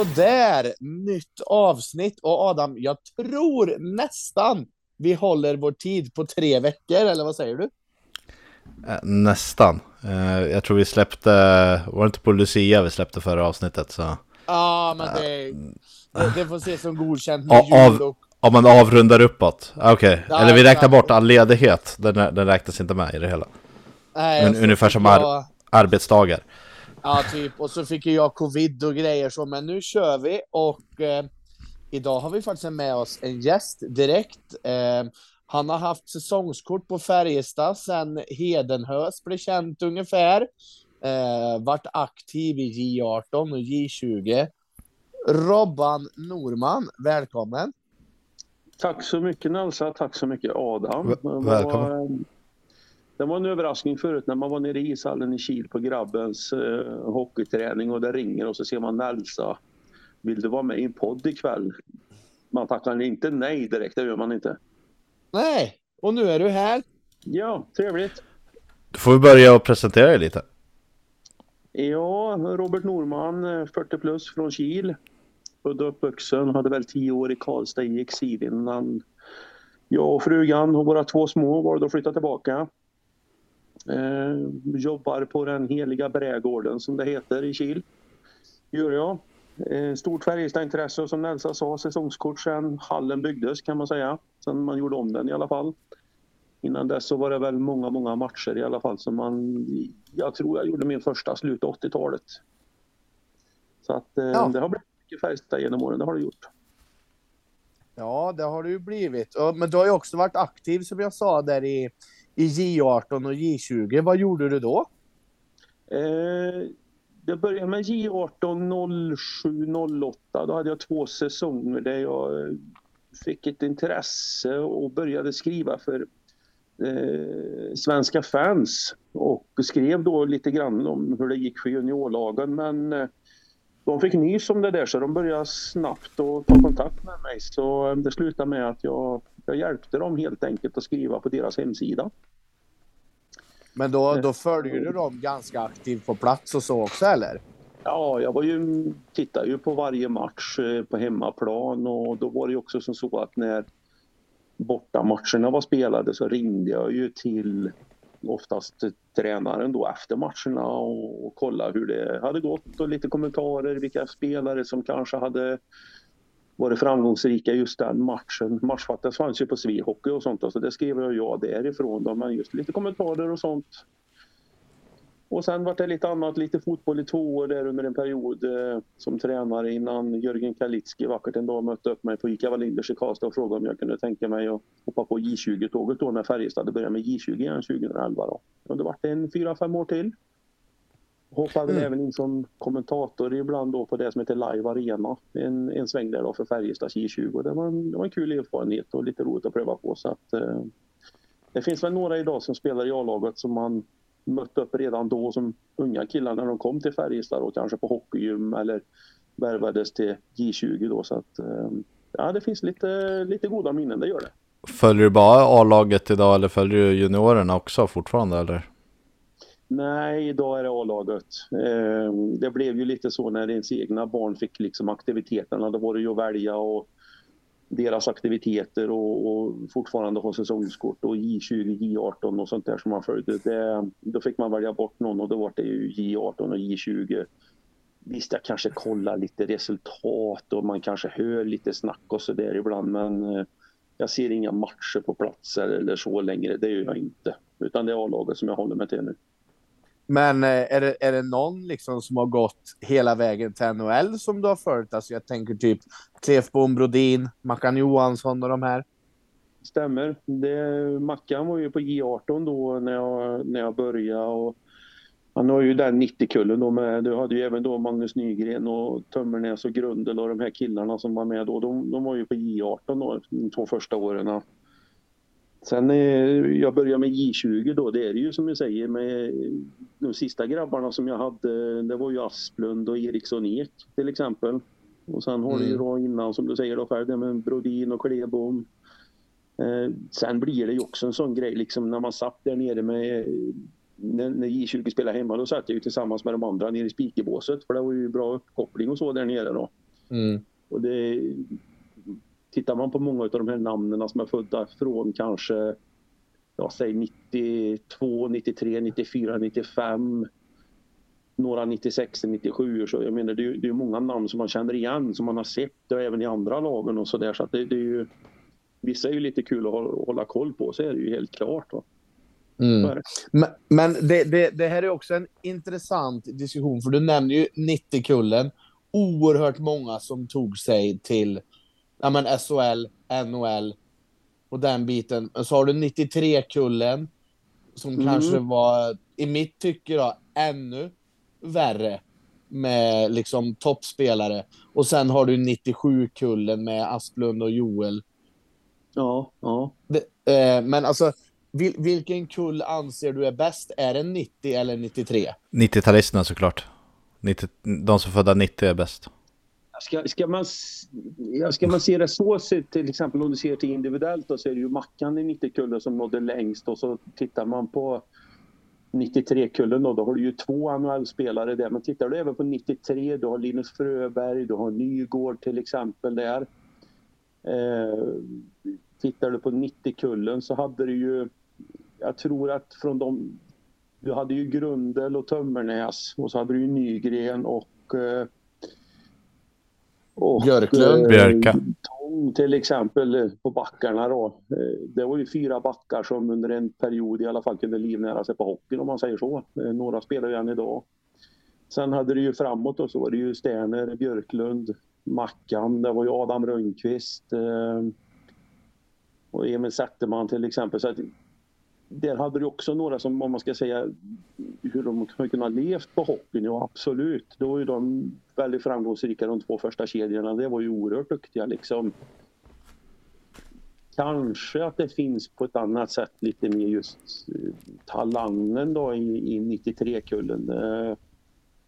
Så där, nytt avsnitt. Och Adam, jag tror nästan vi håller vår tid på tre veckor, eller vad säger du? Eh, nästan. Eh, jag tror vi släppte, var det inte på Lucia vi släppte förra avsnittet? Så. Ja, men det, det, det får ses som godkänt med jul och... Om man avrundar uppåt? Okej, okay. ja, eller vi räknar bort all ledighet, den, den räknas inte med i det hela. Nej, Un, ungefär som jag... arbetsdagar. Ja, typ. Och så fick ju jag covid och grejer så, men nu kör vi och eh, idag har vi faktiskt med oss en gäst direkt. Eh, han har haft säsongskort på Färjestad sedan Hedenhös blev känt ungefär. Eh, varit aktiv i J18 och J20. Robban Norman, välkommen. Tack så mycket Nelsa, tack så mycket Adam. Välkommen. Det var en överraskning förut när man var nere i ishallen i Kil på grabbens eh, hockeyträning och det ringer och så ser man Nelsa. Vill du vara med i en podd ikväll? Man tackar inte nej direkt, det gör man inte. Nej, och nu är du här. Ja, trevligt. Då får vi börja och presentera dig lite. Ja, Robert Norman, 40 eh, plus från Kil. Född och uppvuxen, hade väl 10 år i Karlstad i exil innan jag och frugan och våra två små valde att flytta tillbaka. Eh, jobbar på den heliga brädgården som det heter i Kil. Gör jag. Eh, stort Färjestad-intresse som Nelsa sa, säsongskort sedan hallen byggdes kan man säga. Sen man gjorde om den i alla fall. Innan dess så var det väl många, många matcher i alla fall som man... Jag tror jag gjorde min första slut 80-talet. Så att eh, ja. det har blivit mycket Färjestad genom åren, det har det gjort. Ja, det har det ju blivit. Men du har ju också varit aktiv som jag sa där i i J18 och J20. Vad gjorde du då? Eh, jag började med J18 07 08. Då hade jag två säsonger där jag eh, fick ett intresse och började skriva för eh, svenska fans och skrev då lite grann om hur det gick för juniorlagen men eh, de fick nys om det där så de började snabbt att ta kontakt med mig så eh, det slutade med att jag jag hjälpte dem helt enkelt att skriva på deras hemsida. Men då, då följer du dem ganska aktivt på plats och så också eller? Ja, jag var ju, tittade ju på varje match eh, på hemmaplan och då var det ju också som så att när bortamatcherna var spelade så ringde jag ju till oftast tränaren då efter matcherna och, och kolla hur det hade gått och lite kommentarer, vilka spelare som kanske hade varit framgångsrika just den matchen. Matchfattas fanns ju på Svihockey och sånt, så det skrev jag ja därifrån. Då, men just lite kommentarer och sånt. Och sen var det lite annat, lite fotboll i två år där under en period eh, som tränare innan Jörgen Kalitski vackert en dag mötte upp mig på ICA Wallinders i Karlstad och frågade om jag kunde tänka mig att hoppa på J20-tåget då när Färjestad började med J20 igen 2011. Då. Och det vart en fyra, fem år till. Hoppade mm. även in som kommentator ibland då på det som heter Live Arena. En, en sväng där då för Färjestads J20. Det var, en, det var en kul erfarenhet och lite roligt att pröva på. Så att, eh, det finns väl några idag som spelar i A-laget som man mötte upp redan då som unga killar när de kom till Färjestad och kanske på hockeygym eller värvades till J20 då. Så att, eh, ja, det finns lite, lite goda minnen, det gör det. Följer du bara A-laget idag eller följer du juniorerna också fortfarande eller? Nej, idag är det A-laget. Eh, det blev ju lite så när ens egna barn fick liksom aktiviteterna. Då var det ju att välja och deras aktiviteter och, och fortfarande ha säsongskort och J20, J18 och sånt där som man följde. Det, då fick man välja bort någon och då var det ju J18 och J20. Visst, jag kanske kollar lite resultat och man kanske hör lite snack och så där ibland men eh, jag ser inga matcher på platser eller så längre. Det gör jag inte. Utan det är A-laget som jag håller mig till nu. Men eh, är det, är det någon liksom som har gått hela vägen till NHL som du har följt? Alltså jag tänker typ Klefbom, Brodin, Mackan Johansson och de här. Stämmer. Det, Mackan var ju på J18 då när jag, när jag började. Och han har ju den 90-kullen då med. Du hade ju även då Magnus Nygren och Tömmernes och Grundel och de här killarna som var med då. De, de var ju på J18 då, de två första åren. Sen eh, jag började med J20 då, det är det ju som jag säger med de sista grabbarna som jag hade, det var ju Asplund och Eriksson Ek till exempel. Och sen har mm. du ju då innan som du säger då själv, det med Brodin och Klebom. Eh, sen blir det ju också en sån grej liksom när man satt där nere med när, när J20 spelade hemma då satt jag ju tillsammans med de andra nere i spikerbåset för det var ju bra uppkoppling och så där nere då. Mm. Och det, tittar man på många av de här namnen som är födda från kanske ja, säg 92, 93, 94, 95 några 96, 97 så jag menar det är, det är många namn som man känner igen som man har sett och även i andra lagen och sådär så att det, det, är ju Vissa är ju lite kul att hålla koll på så är det ju helt klart. Va? Mm. Men, men det, det, det, här är också en intressant diskussion, för du nämner ju 90-kullen. Oerhört många som tog sig till ja, men SHL, NHL och den biten. Så har du 93-kullen som mm. kanske var, i mitt tycke, då, ännu värre med liksom toppspelare. Och sen har du 97-kullen med Asplund och Joel. Ja, ja. Det, eh, men alltså vil, vilken kull anser du är bäst? Är det 90 eller 93? 90-talisterna såklart. 90, de som födda 90 är bäst. Ska, ska, man, ska man se det så, till exempel om du ser till individuellt, då, så är det ju Mackan i 90-kullen som nådde längst och så tittar man på 93-kullen då, då har du ju två NHL-spelare där. Men tittar du även på 93, du har Linus Fröberg, du har Nygård till exempel där. Eh, tittar du på 90-kullen så hade du ju jag tror att från de... Du hade ju Grundel och Tömmernäs och så hade du ju Nygren och... Eh, och Björklund. Eh, Björka. Tång till exempel på backarna då. Eh, det var ju fyra backar som under en period i alla fall kunde livnära sig på hockeyn om man säger så. Några spelar ju än idag. Sen hade du ju framåt då så var det ju Sterner, Björklund, Mackan, det var ju Adam Rönnqvist och Emil Zetterman till exempel. Så att där hade du också några som, om man ska säga hur de har kunnat levt på hockeyn, ja absolut. Då var ju de väldigt framgångsrika de två första kedjorna. Det var ju oerhört duktiga liksom. Kanske att det finns på ett annat sätt lite mer just eh, talangen då i, i 93-kullen. Det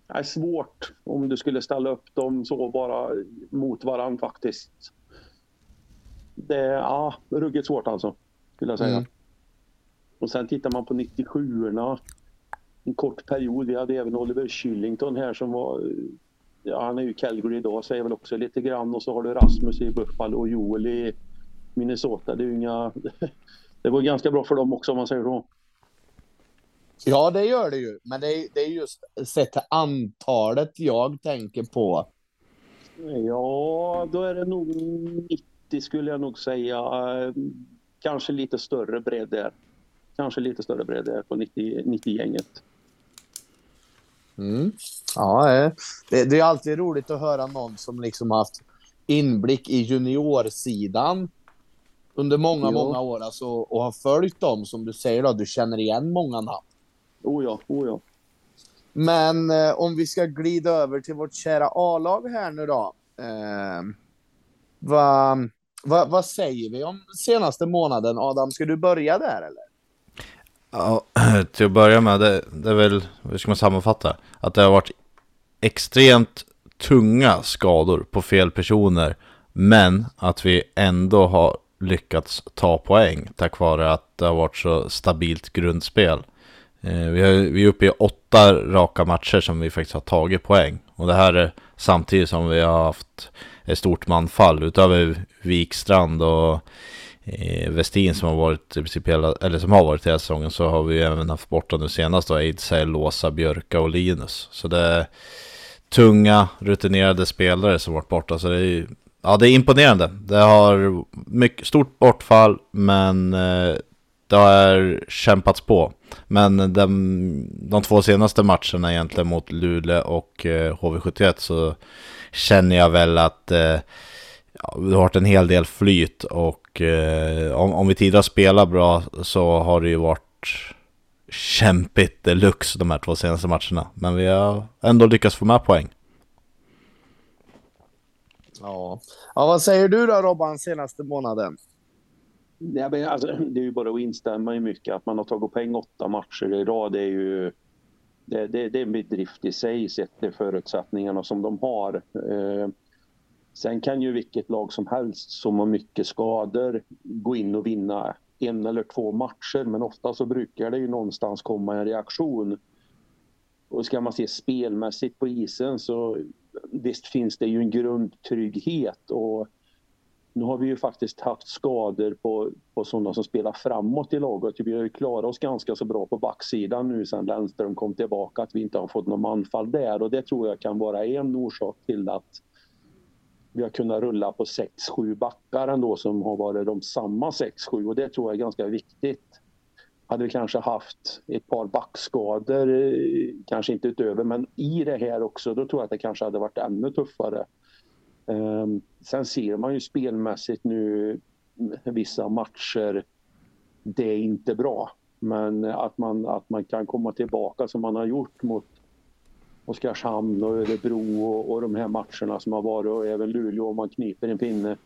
är svårt om du skulle ställa upp dem så bara mot varandra faktiskt. Det är ja, ruggigt svårt alltså, skulle jag säga. Mm. Och sen tittar man på 97orna. En kort period. Vi hade även Oliver Killington här som var... Ja, han är ju Calgary idag, säger väl också lite grann. Och så har du Rasmus i Buffalo och Joel i Minnesota. Det är inga... Det går ganska bra för dem också om man säger så. Ja, det gör det ju. Men det är, det är just sett till antalet jag tänker på. Ja, då är det nog 90 skulle jag nog säga. Kanske lite större bredd där kanske lite större bredd på 90-gänget. 90 mm. Ja, eh, det, det, är alltid roligt att höra någon som liksom haft inblick i juniorsidan under många, jo. många år alltså, och har följt dem som du säger då, du känner igen många namn. Oh ja, oh ja. Men eh, om vi ska glida över till vårt kära A-lag här nu då. Eh, vad, vad, vad säger vi om senaste månaden? Adam, ska du börja där eller? Ja, till att börja med, det, det är väl, hur ska man sammanfatta? Att det har varit extremt tunga skador på fel personer, men att vi ändå har lyckats ta poäng tack vare att det har varit så stabilt grundspel. Eh, vi, har, vi är uppe i åtta raka matcher som vi faktiskt har tagit poäng. Och det här är samtidigt som vi har haft ett stort manfall utöver Vikstrand och Eh, Westin som har varit i princip hela, eller som har varit hela säsongen så har vi även haft borta nu senast då Ejdsell, Låsa, Björka och Linus. Så det är tunga, rutinerade spelare som varit borta. Så det är, ja, det är imponerande. Det har mycket, stort bortfall, men eh, det har kämpats på. Men de, de två senaste matcherna egentligen mot Luleå och eh, HV71 så känner jag väl att eh, ja, det har varit en hel del flyt och eh, om, om vi tidigare spelar bra så har det ju varit kämpigt deluxe de här två senaste matcherna. Men vi har ändå lyckats få med poäng. Ja, ja vad säger du då Robban senaste månaden? Ja, men alltså, det är ju bara att instämma i mycket. Att man har tagit poäng åtta matcher i rad det är ju det, det, det är en bedrift i sig sett till förutsättningarna som de har. Eh, Sen kan ju vilket lag som helst som har mycket skador gå in och vinna en eller två matcher men ofta så brukar det ju någonstans komma en reaktion. Och ska man se spelmässigt på isen så visst finns det ju en grundtrygghet och nu har vi ju faktiskt haft skador på, på sådana som spelar framåt i laget. Vi har ju klarat oss ganska så bra på backsidan nu sen Lennström kom tillbaka, att vi inte har fått någon anfall där och det tror jag kan vara en orsak till att vi har kunnat rulla på 6-7 backar ändå som har varit de samma 6-7 och det tror jag är ganska viktigt. Hade vi kanske haft ett par backskador, eh, kanske inte utöver, men i det här också, då tror jag att det kanske hade varit ännu tuffare. Ehm, sen ser man ju spelmässigt nu vissa matcher, det är inte bra. Men att man, att man kan komma tillbaka som man har gjort mot Oskarshamn och Örebro och, och de här matcherna som har varit och även Luleå om man kniper en pinne.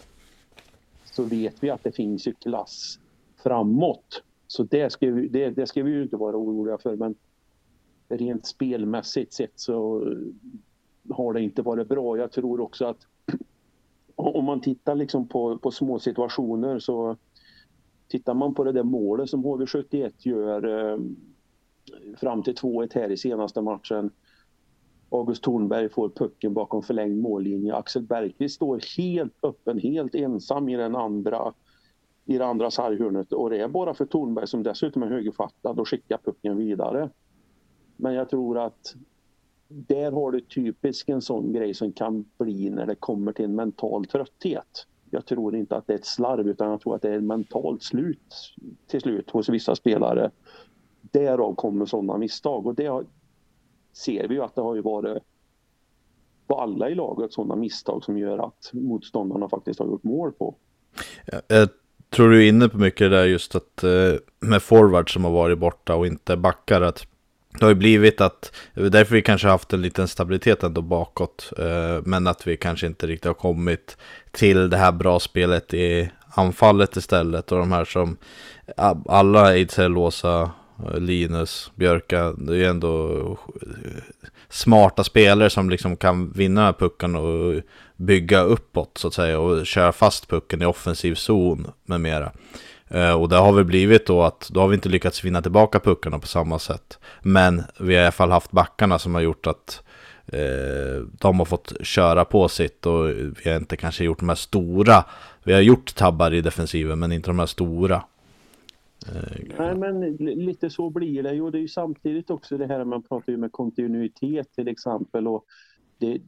Så vet vi att det finns ju klass framåt. Så det ska, vi, det, det ska vi ju inte vara oroliga för men rent spelmässigt sett så har det inte varit bra. Jag tror också att om man tittar liksom på, på små situationer så tittar man på det där målet som HV71 gör eh, fram till 2-1 här i senaste matchen. August Thornberg får pucken bakom förlängd mållinje. Axel Bergqvist står helt öppen, helt ensam i den andra i det andra sarghörnet och det är bara för Thornberg som dessutom är högerfattad och skickar pucken vidare. Men jag tror att där har du typiskt en sån grej som kan bli när det kommer till en mental trötthet. Jag tror inte att det är ett slarv utan jag tror att det är ett mentalt slut till slut hos vissa spelare. Därav kommer sådana misstag och det ser vi ju att det har ju varit på alla i laget sådana misstag som gör att motståndarna faktiskt har gjort mål på. Jag tror du är inne på mycket där just att eh, med forward som har varit borta och inte backar att det har ju blivit att, det är därför vi kanske haft en liten stabilitet ändå bakåt, eh, men att vi kanske inte riktigt har kommit till det här bra spelet i anfallet istället. Och de här som, eh, alla Ejdsell, Låsa, Linus, Björka, det är ju ändå smarta spelare som liksom kan vinna pucken och bygga uppåt så att säga och köra fast pucken i offensiv zon med mera. Eh, och det har väl blivit då att då har vi inte lyckats vinna tillbaka puckarna på samma sätt. Men vi har i alla fall haft backarna som har gjort att eh, de har fått köra på sitt och vi har inte kanske gjort de här stora. Vi har gjort tabbar i defensiven men inte de här stora. Eh, Nej men lite så blir det ju. Det är ju samtidigt också det här man pratar ju med kontinuitet till exempel. Och det,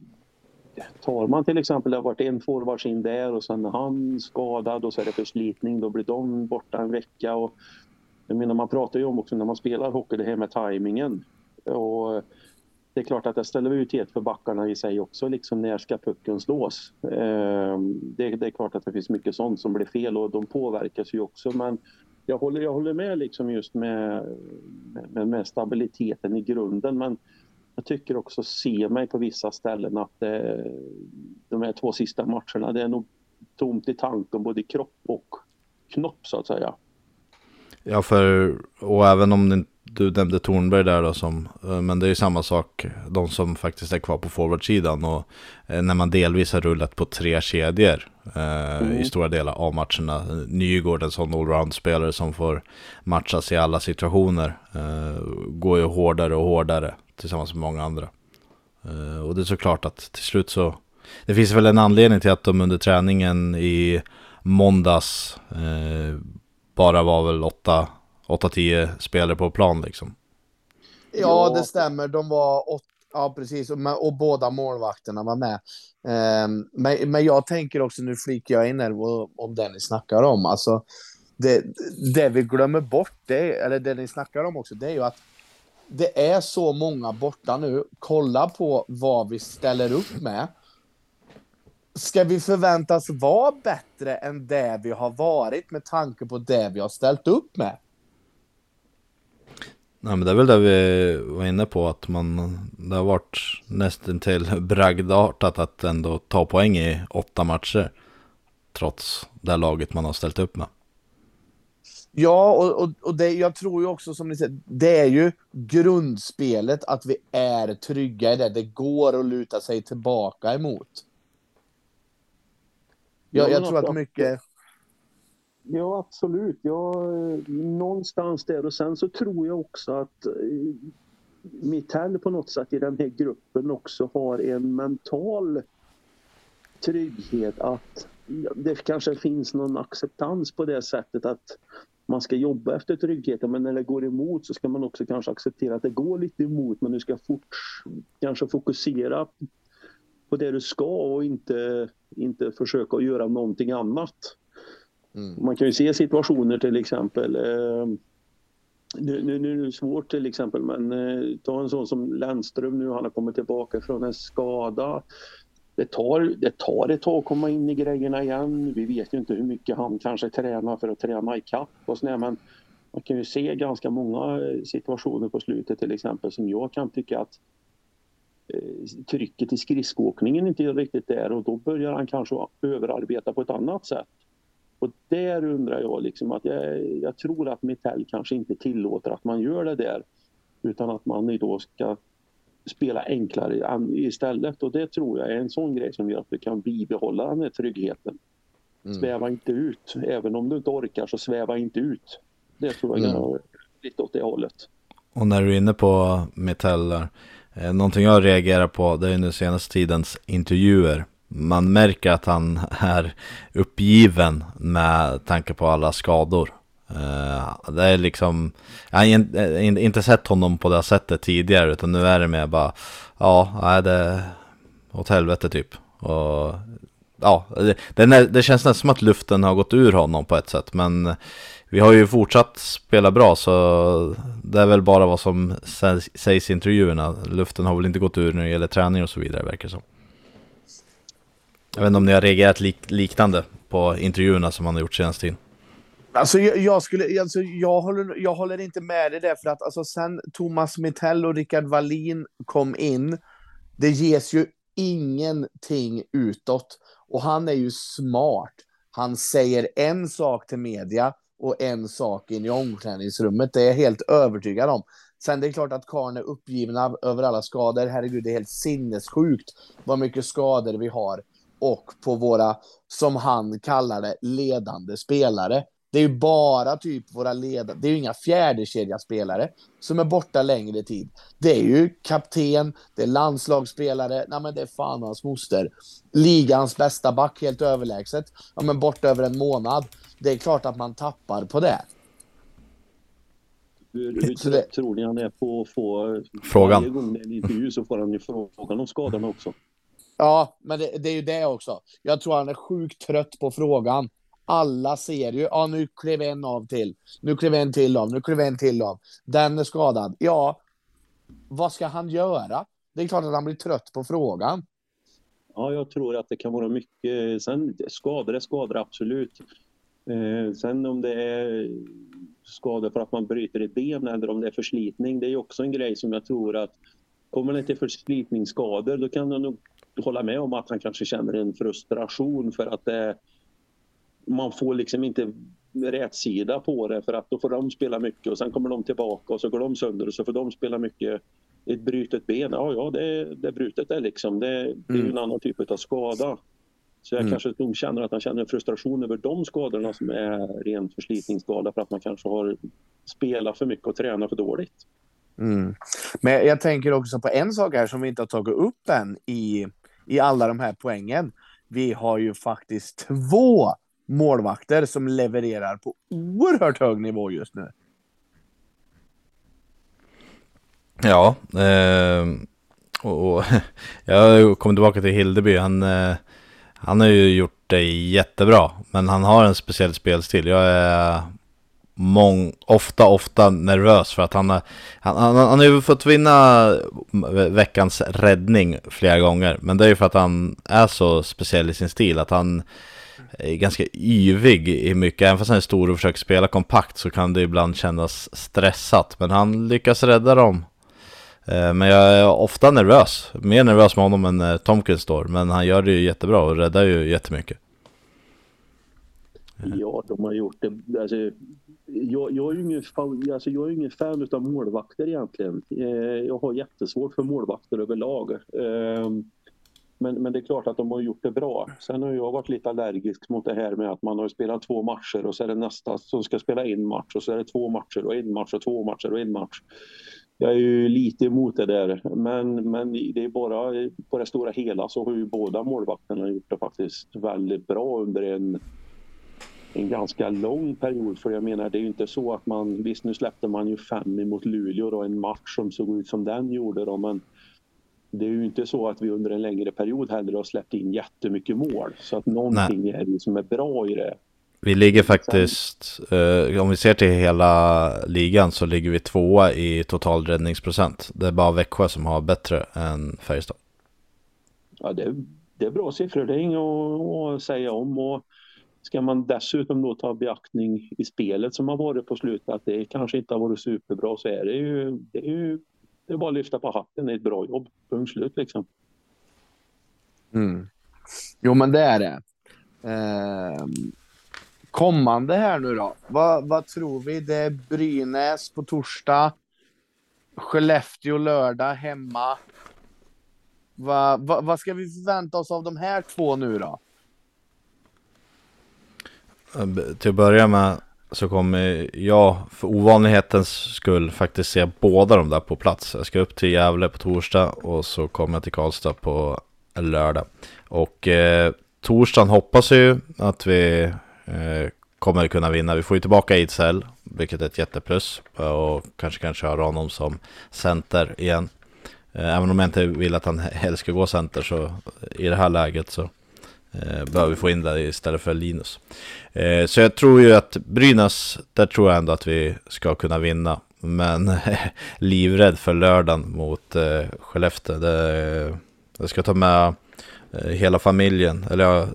tar man till exempel, det har varit en forwards in där och sen han skadad och så är det förslitning, då blir de borta en vecka. Och, jag menar, man pratar ju om också när man spelar hockey, det här med tajmingen. Och det är klart att det ställer ut het för backarna i sig också, liksom när ska pucken slås? Eh, det, är klart att det finns mycket sånt som blir fel och de påverkas ju också, men jag håller, jag håller med liksom just med, med, med stabiliteten i grunden, men jag tycker också se mig på vissa ställen att eh, de här två sista matcherna, det är nog tomt i tanken både i kropp och knopp så att säga. Ja, för, och även om du nämnde Tornberg där då som, eh, men det är ju samma sak, de som faktiskt är kvar på forwardsidan och eh, när man delvis har rullat på tre kedjor eh, mm. i stora delar av matcherna. Nygård, en sån allround-spelare som får matchas i alla situationer, går ju hårdare och hårdare tillsammans med många andra. Och det är såklart att till slut så, det finns väl en anledning till att de under träningen i måndags bara var väl 8-10 spelare på plan liksom. Ja, det stämmer. De var åtta, ja precis, och, och båda målvakterna var med. Um, men, men jag tänker också, nu flikar jag in här om det ni snackar om, alltså det, det vi glömmer bort, det, eller det ni snackar om också, det är ju att det är så många borta nu. Kolla på vad vi ställer upp med. Ska vi förväntas vara bättre än det vi har varit med tanke på det vi har ställt upp med? Nej men det är väl det vi var inne på att man Det har varit nästan till bragdartat att ändå ta poäng i åtta matcher Trots det laget man har ställt upp med Ja, och, och, och det, jag tror ju också som ni säger, det är ju grundspelet att vi är trygga i det. Det går att luta sig tillbaka emot. Jag, jag tror att mycket... Ja, absolut. Ja, någonstans där. Och sen så tror jag också att eh, Mitell på något sätt i den här gruppen också har en mental trygghet att det kanske finns någon acceptans på det sättet att man ska jobba efter tryggheten men när det går emot så ska man också kanske acceptera att det går lite emot men du ska fort, kanske fokusera på det du ska och inte, inte försöka göra någonting annat. Mm. Man kan ju se situationer till exempel eh, nu, nu, nu är det svårt till exempel men eh, ta en sån som Lennström nu, han har kommit tillbaka från en skada det tar, det tar ett tag att komma in i grejerna igen. Vi vet ju inte hur mycket han kanske tränar för att träna ikapp, och sådär, men man kan ju se ganska många eh, situationer på slutet till exempel som jag kan tycka att eh, trycket i skridskoåkningen inte är riktigt där och då börjar han kanske överarbeta på ett annat sätt. Och där undrar jag liksom att jag, jag tror att Mitell kanske inte tillåter att man gör det där utan att man då ska spela enklare istället och det tror jag är en sån grej som gör att du kan bibehålla den här tryggheten. Mm. Sväva inte ut. Även om du inte orkar så sväva inte ut. Det tror jag mm. är lite åt det hållet. Och när du är inne på metaller, eh, någonting jag reagerar på det är nu senaste tidens intervjuer. Man märker att han är uppgiven med tanke på alla skador. Uh, det är liksom, jag har in, eh, in, inte sett honom på det sättet tidigare utan nu är det mer bara, ja, är det åt helvete typ. Och ja, det, det, det känns nästan som att luften har gått ur honom på ett sätt men vi har ju fortsatt spela bra så det är väl bara vad som sägs i intervjuerna. Luften har väl inte gått ur när det gäller träning och så vidare verkar det som. Jag vet inte om ni har reagerat lik, liknande på intervjuerna som han har gjort senaste tiden. Alltså, jag, jag, skulle, alltså, jag, håller, jag håller inte med dig där, för att alltså, sen Thomas Mittell och Rickard Wallin kom in, det ges ju ingenting utåt. Och han är ju smart. Han säger en sak till media och en sak in i omklädningsrummet. Det är jag helt övertygad om. Sen det är klart att karln är uppgiven över alla skador. Herregud, det är helt sinnessjukt vad mycket skador vi har. Och på våra, som han kallar det, ledande spelare. Det är ju bara typ våra ledare, det är ju inga fjärdekedjaspelare som är borta längre tid. Det är ju kapten, det är landslagsspelare, nej men det är fan hans moster. Ligans bästa back helt överlägset, ja men borta över en månad. Det är klart att man tappar på det. Hur, hur det... tror ni han är på att få... Frågan. Varje gång det är en intervju så får han ju frågan om skadorna också. Ja, men det, det, är ju det också. Jag tror han är sjukt trött på frågan. Alla ser ju, ja nu klev en av till, nu klev en till av, nu klev en till av. Den är skadad. Ja, vad ska han göra? Det är klart att han blir trött på frågan. Ja, jag tror att det kan vara mycket. Sen skador är skador, absolut. Eh, sen om det är skador för att man bryter ett ben eller om det är förslitning, det är också en grej som jag tror att kommer det till förslitningsskador, då kan det nog hålla med om att han kanske känner en frustration för att det man får liksom inte rätt sida på det för att då får de spela mycket och sen kommer de tillbaka och så går de sönder och så får de spela mycket. Ett brutet ben, ja, ja det, det brutet är liksom, det, det är ju en mm. annan typ av skada. Så jag mm. kanske de känner att han känner frustration över de skadorna som är ren förslitningsskada för att man kanske har spelat för mycket och tränat för dåligt. Mm. Men jag tänker också på en sak här som vi inte har tagit upp än i, i alla de här poängen. Vi har ju faktiskt två målvakter som levererar på oerhört hög nivå just nu. Ja, eh, och, och jag kommer tillbaka till Hildeby. Han, eh, han har ju gjort det jättebra, men han har en speciell spelstil. Jag är mång, ofta, ofta nervös för att han har, han, han, han har ju fått vinna veckans räddning flera gånger. Men det är ju för att han är så speciell i sin stil, att han är ganska yvig i mycket. Även fast han är stor och försöker spela kompakt så kan det ibland kännas stressat. Men han lyckas rädda dem. Eh, men jag är ofta nervös. Mer nervös med honom än när Tomkins står. Men han gör det ju jättebra och räddar ju jättemycket. Ja, de har gjort det. Alltså, jag, jag, är ju ingen, alltså, jag är ingen fan av målvakter egentligen. Eh, jag har jättesvårt för målvakter överlag. Ehm, men, men det är klart att de har gjort det bra. Sen har jag varit lite allergisk mot det här med att man har spelat två matcher och så är det nästa som ska spela en match och så är det två matcher och en match och två matcher och en match. jag är ju lite emot det där. Men, men det är bara på det stora hela så har ju båda målvakterna gjort det faktiskt väldigt bra under en, en ganska lång period. För jag menar, det är ju inte så att man... Visst, nu släppte man ju fem emot Luleå då, en match som såg ut som den gjorde då, men det är ju inte så att vi under en längre period heller har släppt in jättemycket mål. Så att någonting Nej. är det som är bra i det. Vi ligger faktiskt, eh, om vi ser till hela ligan så ligger vi tvåa i total räddningsprocent. Det är bara Växjö som har bättre än Färjestad. Ja, det, det är bra siffror, det är inget att, att säga om. Och ska man dessutom då ta beaktning i spelet som har varit på slutet, att det kanske inte har varit superbra, så är det ju, det är ju det är bara att lyfta på hatten, det är ett bra jobb. Punkt slut liksom. Mm. Jo, men det är det. Eh, kommande här nu då? Vad, vad tror vi? Det är Brynäs på torsdag. Skellefteå lördag hemma. Va, va, vad ska vi förvänta oss av de här två nu då? Till att börja med så kommer jag för ovanlighetens skull faktiskt se båda de där på plats. Jag ska upp till Gävle på torsdag och så kommer jag till Karlstad på lördag. Och eh, torsdagen hoppas jag ju att vi eh, kommer kunna vinna. Vi får ju tillbaka Ejdsell, vilket är ett jätteplus. Och kanske kan köra honom som center igen. Eh, även om jag inte vill att han helst ska gå center så i det här läget så eh, Eh, behöver vi få in det istället för Linus. Eh, så jag tror ju att Brynäs, där tror jag ändå att vi ska kunna vinna. Men livrädd för lördagen mot eh, Skellefteå. Det, jag ska ta med Eh, hela familjen, eller ja,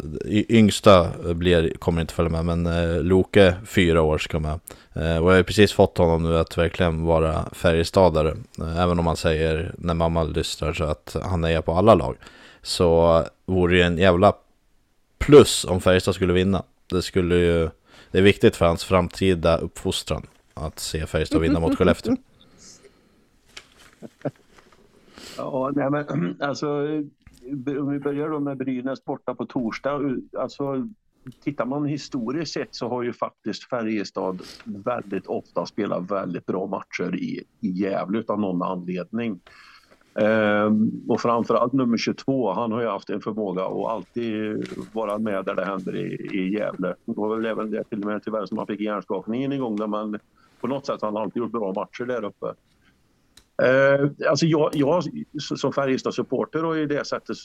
yngsta blir, kommer inte följa med, men eh, Loke, fyra år, ska med. Eh, och jag har precis fått honom nu att verkligen vara Färjestadare, eh, även om han säger när mamma lyssnar så att han är på alla lag. Så vore det en jävla plus om Färjestad skulle vinna. Det skulle ju, det är viktigt för hans framtida uppfostran att se Färjestad vinna mot Skellefteå. Ja, nej men alltså om vi börjar då med Brynäs borta på torsdag. Alltså, tittar man historiskt sett så har ju faktiskt Färjestad väldigt ofta spelat väldigt bra matcher i, i Gävle av någon anledning. Ehm, och framförallt nummer 22, han har ju haft en förmåga att alltid vara med där det händer i, i Gävle. Det var väl även det till och med tyvärr som han fick hjärnskakningen en gång, men på något sätt har han alltid gjort bra matcher där uppe. Eh, alltså jag, jag som Färjestad-supporter och i det sättet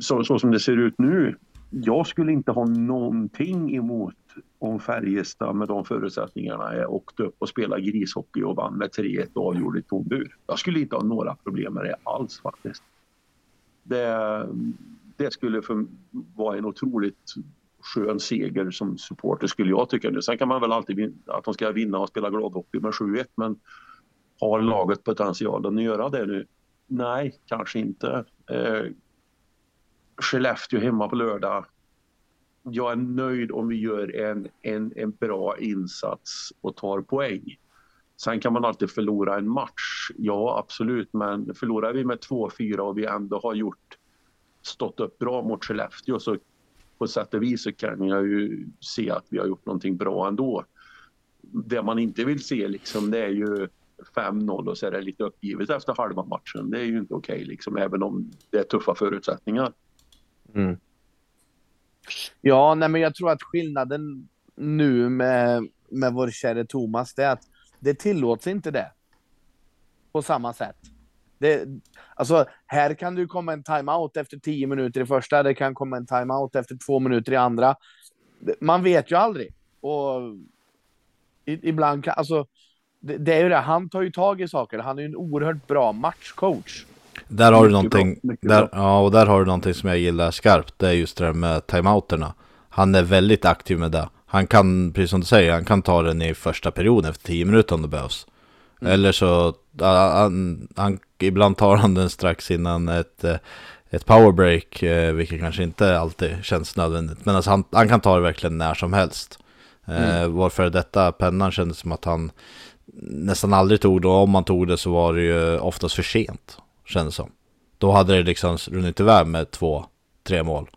så, så, som det ser ut nu. Jag skulle inte ha någonting emot om Färjestad med de förutsättningarna åkte upp och spelade grishockey och vann med 3-1 och avgjorde i tom bur. Jag skulle inte ha några problem med det alls faktiskt. Det, det skulle för, vara en otroligt skön seger som supporter skulle jag tycka. Sen kan man väl alltid att de ska vinna och spela gladhockey med 7-1 men har laget potentialen att göra det nu? Nej, kanske inte. Eh, Skellefteå hemma på lördag. Jag är nöjd om vi gör en, en, en bra insats och tar poäng. Sen kan man alltid förlora en match. Ja, absolut, men förlorar vi med 2-4 och vi ändå har gjort stått upp bra mot Skellefteå så på sätt och vis så kan jag ju se att vi har gjort någonting bra ändå. Det man inte vill se liksom det är ju 5-0 och så är det lite uppgivet efter halva matchen. Det är ju inte okej okay, liksom, även om det är tuffa förutsättningar. Mm. Ja, nej, men jag tror att skillnaden nu med, med vår käre Thomas, det är att det tillåts inte det. På samma sätt. Det, alltså, här kan du komma en timeout efter 10 minuter i första, det kan komma en timeout efter två minuter i andra. Man vet ju aldrig. Och ibland kan, alltså, det, det, är ju det, han tar ju tag i saker. Han är ju en oerhört bra matchcoach. Där har du någonting, där, ja, och där har du någonting som jag gillar skarpt. Det är just det där med timeouterna. Han är väldigt aktiv med det. Han kan, precis som du säger, han kan ta den i första perioden efter tio minuter om det behövs. Mm. Eller så, han, han, ibland tar han den strax innan ett, ett powerbreak, eh, vilket kanske inte alltid känns nödvändigt. Men alltså han, han kan ta det verkligen när som helst. Eh, mm. Varför detta pennan kändes som att han nästan aldrig tog det och om man tog det så var det ju oftast för sent, kändes som. Då hade det liksom runnit iväg med två, tre mål.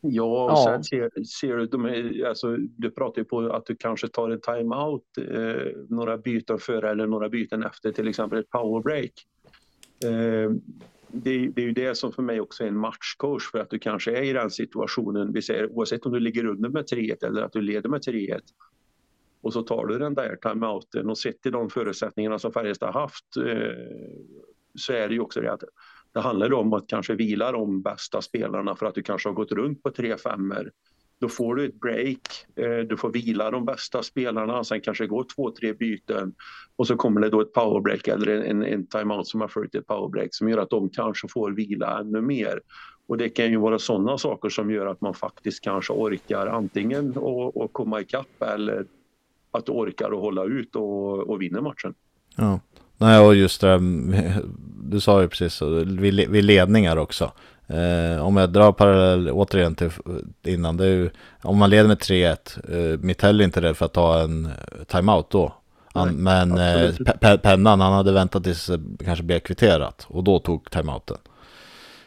Ja, och sen ser, ser du, de alltså, du pratar ju på att du kanske tar en timeout eh, några byten före eller några byten efter, till exempel ett powerbreak. Eh, det, det, är ju det som för mig också är en matchcoach för att du kanske är i den situationen, vi säger oavsett om du ligger under med 3-1 eller att du leder med 3-1 och så tar du den där timeouten och sett till de förutsättningarna som Färjestad haft eh, så är det ju också det att det handlar om att kanske vila de bästa spelarna för att du kanske har gått runt på 3-5 då får du ett break, eh, du får vila de bästa spelarna, sen kanske går två, tre byten och så kommer det då ett powerbreak eller en, en timeout som har följt ett powerbreak som gör att de kanske får vila ännu mer. Och det kan ju vara sådana saker som gör att man faktiskt kanske orkar antingen att komma ikapp eller att du orkar att hålla ut och, och vinna matchen. Ja, nej och just det, du sa ju precis vid, vid ledningar också. Eh, om jag drar parallell återigen till innan, det är ju, om man leder med 3-1, eh, Mittell är inte rädd för att ta en timeout då. Han, Nej, men eh, pennan, han hade väntat tills det kanske blev kvitterat och då tog timeouten.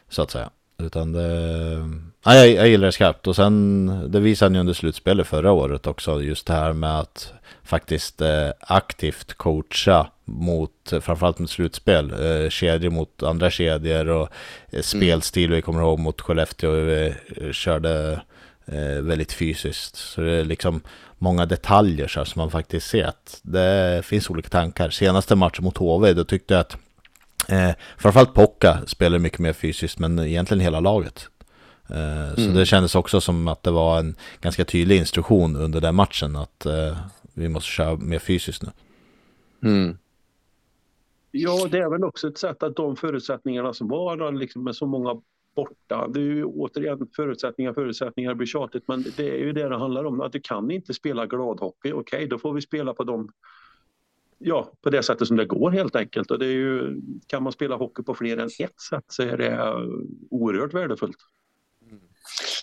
Så att säga. Utan det, ja, jag, jag gillar det skarpt och sen det visade ni under slutspelet förra året också just det här med att faktiskt eh, aktivt coacha mot framförallt mot slutspel, eh, kedjor mot andra kedjor och eh, spelstil. Vi kommer ihåg mot Skellefteå, vi eh, körde eh, väldigt fysiskt. Så det är liksom många detaljer så som man faktiskt ser att det finns olika tankar. Senaste matchen mot HV, då tyckte jag att eh, framförallt Pocka spelar mycket mer fysiskt, men egentligen hela laget. Eh, så mm. det kändes också som att det var en ganska tydlig instruktion under den matchen att eh, vi måste köra mer fysiskt nu. Mm. Ja, det är väl också ett sätt att de förutsättningarna som var liksom med så många borta. Det är ju återigen förutsättningar, förutsättningar blir tjatigt men det är ju det det handlar om. Att du kan inte spela gladhockey. Okej, okay, då får vi spela på dem ja, på det sättet som det går helt enkelt. Och det är ju, kan man spela hockey på fler än ett sätt så är det oerhört värdefullt.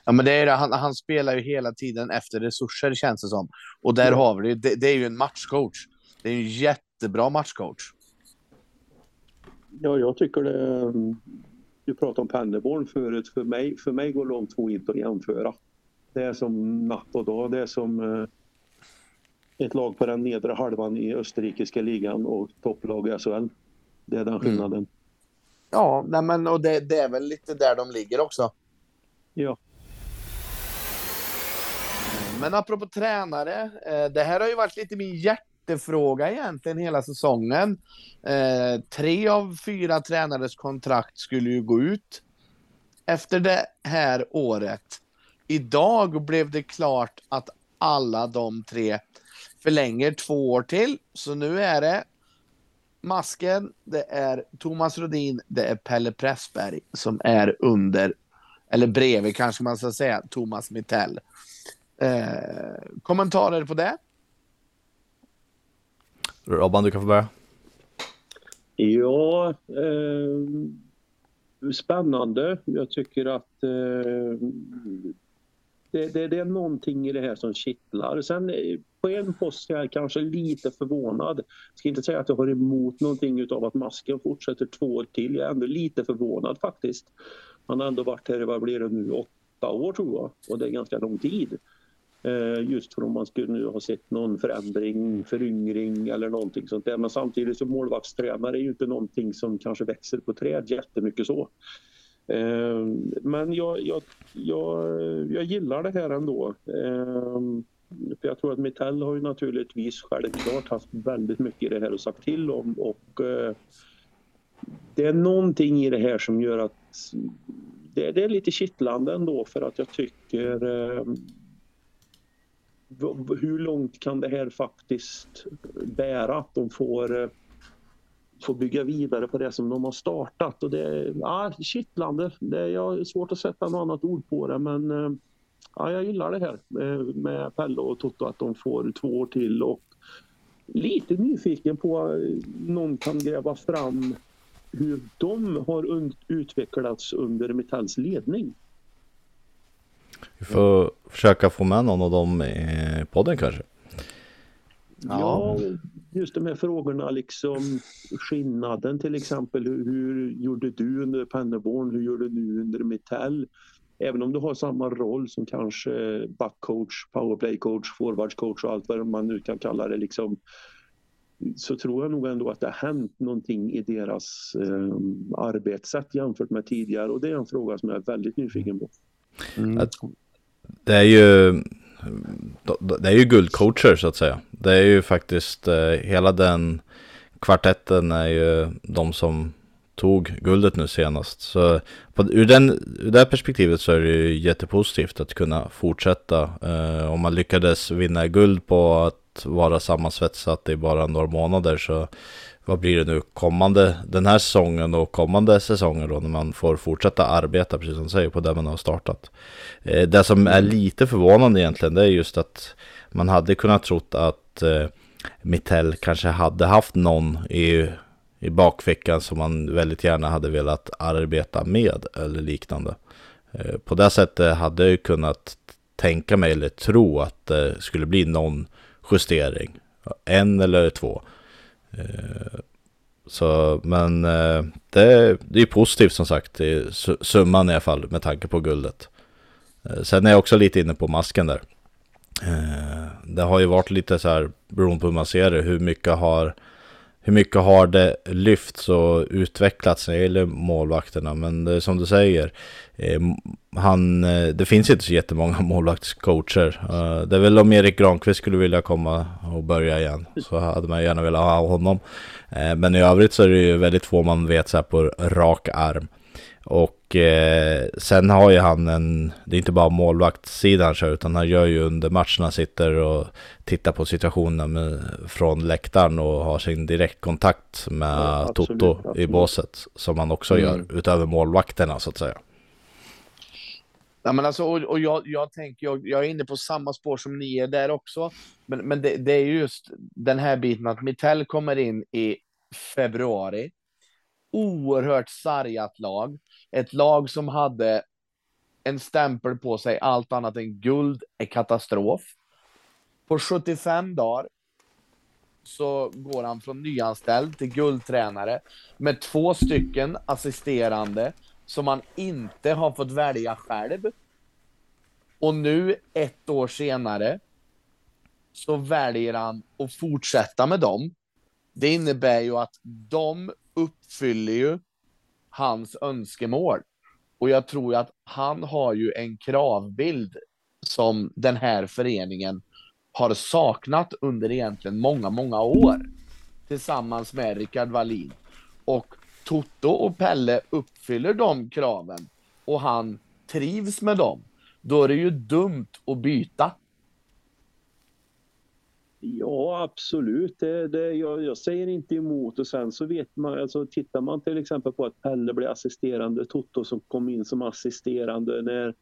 Ja, men det är det. Han, han, spelar ju hela tiden efter resurser känns det som. Och där ja. har vi det. det. är ju en matchcoach. Det är en jättebra matchcoach. Ja, jag tycker det. Du pratade om Pennerborn förut. För mig, för mig går de två inte att jämföra. Det är som natt och dag. Det är som eh, ett lag på den nedre halvan i österrikiska ligan och topplag i SHL. Det är den mm. skillnaden. Mm. Ja, nej men, och det, det, är väl lite där de ligger också. Ja. Men apropå tränare, eh, det här har ju varit lite min hjärtefråga egentligen hela säsongen. Eh, tre av fyra tränares kontrakt skulle ju gå ut efter det här året. Idag blev det klart att alla de tre förlänger två år till. Så nu är det Masken, det är Thomas Rodin, det är Pelle Pressberg som är under, eller bredvid kanske man ska säga, Thomas Mittell. Eh, kommentarer på det? Robban, du kan få börja. Ja, eh, spännande. Jag tycker att eh, det, det, det, är någonting i det här som kittlar. Sen eh, på en post är jag kanske lite förvånad. Jag ska inte säga att jag har emot någonting av att masken fortsätter två år till. Jag är ändå lite förvånad faktiskt. Han har ändå varit här i, vad blir det nu, åtta år tror jag. Och det är ganska lång tid. Eh, just för om man skulle nu ha sett någon förändring, föryngring eller någonting sånt där. Men samtidigt så målvaktstränare är ju inte någonting som kanske växer på träd jättemycket så. Ehm, men jag, jag, jag, jag gillar det här ändå. Ehm, för jag tror att Mitell har ju naturligtvis självklart haft väldigt mycket i det här och sagt till om och eh, det är någonting i det här som gör att det, det är lite kittlande ändå för att jag tycker ehm, hur långt kan det här faktiskt bära? Att de får, eh, få bygga vidare på det som de har startat. Och det är ja, kittlande. Det är, jag har svårt att sätta något annat ord på det men eh, ja, jag gillar det här eh, med Pelle och Toto att de får två år till och lite nyfiken på eh, någon kan gräva fram hur de har utvecklats under Metalls ledning. Vi får försöka få med någon av dem i podden kanske. Ja, just de här frågorna liksom skillnaden till exempel. Hur, hur gjorde du under Pennerborn? Hur gjorde du under Metall? även om du har samma roll som kanske backcoach, powerplaycoach, forwardscoach och allt vad man nu kan kalla det liksom så tror jag nog ändå att det har hänt någonting i deras eh, arbetssätt jämfört med tidigare och det är en fråga som jag är väldigt nyfiken på. Mm. Det är ju det är ju guldcoacher så att säga. Det är ju faktiskt eh, hela den kvartetten är ju de som tog guldet nu senast. Så på, ur, den, ur det perspektivet så är det ju jättepositivt att kunna fortsätta. Eh, om man lyckades vinna guld på att vara sammansvetsat i bara några månader så vad blir det nu kommande den här säsongen och kommande säsonger då när man får fortsätta arbeta precis som du säger på det man har startat. Eh, det som är lite förvånande egentligen det är just att man hade kunnat trott att eh, Mittell kanske hade haft någon i, i bakfickan som man väldigt gärna hade velat arbeta med eller liknande. Eh, på det sättet hade jag ju kunnat tänka mig eller tro att det skulle bli någon justering. En eller två. Eh, så, men eh, det, det är positivt som sagt, i summan i alla fall med tanke på guldet. Eh, sen är jag också lite inne på masken där. Det har ju varit lite så här, beroende på hur man ser det, hur mycket har hur mycket har det lyfts och utvecklats när det gäller målvakterna? Men som du säger, eh, han, eh, det finns inte så jättemånga målvaktscoacher. Eh, det är väl om Erik Granqvist skulle vilja komma och börja igen så hade man gärna velat ha honom. Eh, men i övrigt så är det ju väldigt få man vet så här på rak arm. Och eh, sen har ju han en, det är inte bara målvaktssidan han kör, utan han gör ju under matcherna, sitter och tittar på situationen med, från läktaren och har sin direktkontakt med ja, absolut, Toto absolut. i båset, som han också mm. gör, utöver målvakterna så att säga. Ja, men alltså, och, och jag, jag tänker, jag, jag, är inne på samma spår som ni är där också. Men, men det, det är just den här biten att Mittell kommer in i februari. Oerhört sargat lag. Ett lag som hade en stämpel på sig, allt annat än guld är katastrof. På 75 dagar så går han från nyanställd till guldtränare med två stycken assisterande som han inte har fått välja själv. Och nu, ett år senare, så väljer han att fortsätta med dem. Det innebär ju att de uppfyller ju hans önskemål. Och jag tror att han har ju en kravbild som den här föreningen har saknat under egentligen många, många år. Tillsammans med Rickard Wallin. Och Toto och Pelle uppfyller de kraven och han trivs med dem. Då är det ju dumt att byta. Ja, absolut. Det, det, jag, jag, säger inte emot och sen så vet man, alltså tittar man till exempel på att Pelle blev assisterande, Toto som kom in som assisterande när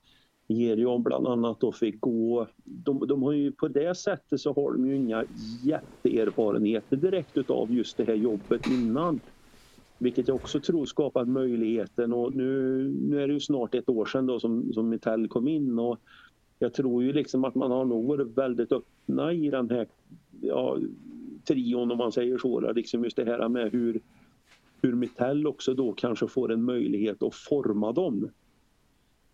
Gerion bland annat då fick gå. De, de, har ju på det sättet så har de ju inga jätteerfarenheter direkt utav just det här jobbet innan. Vilket jag också tror skapar möjligheten och nu, nu är det ju snart ett år sedan då som, som Mitell kom in och jag tror ju liksom att man har nog varit väldigt öppna i den här ja, trion om man säger så. Liksom just det här med hur, hur Mitell också då kanske får en möjlighet att forma dem.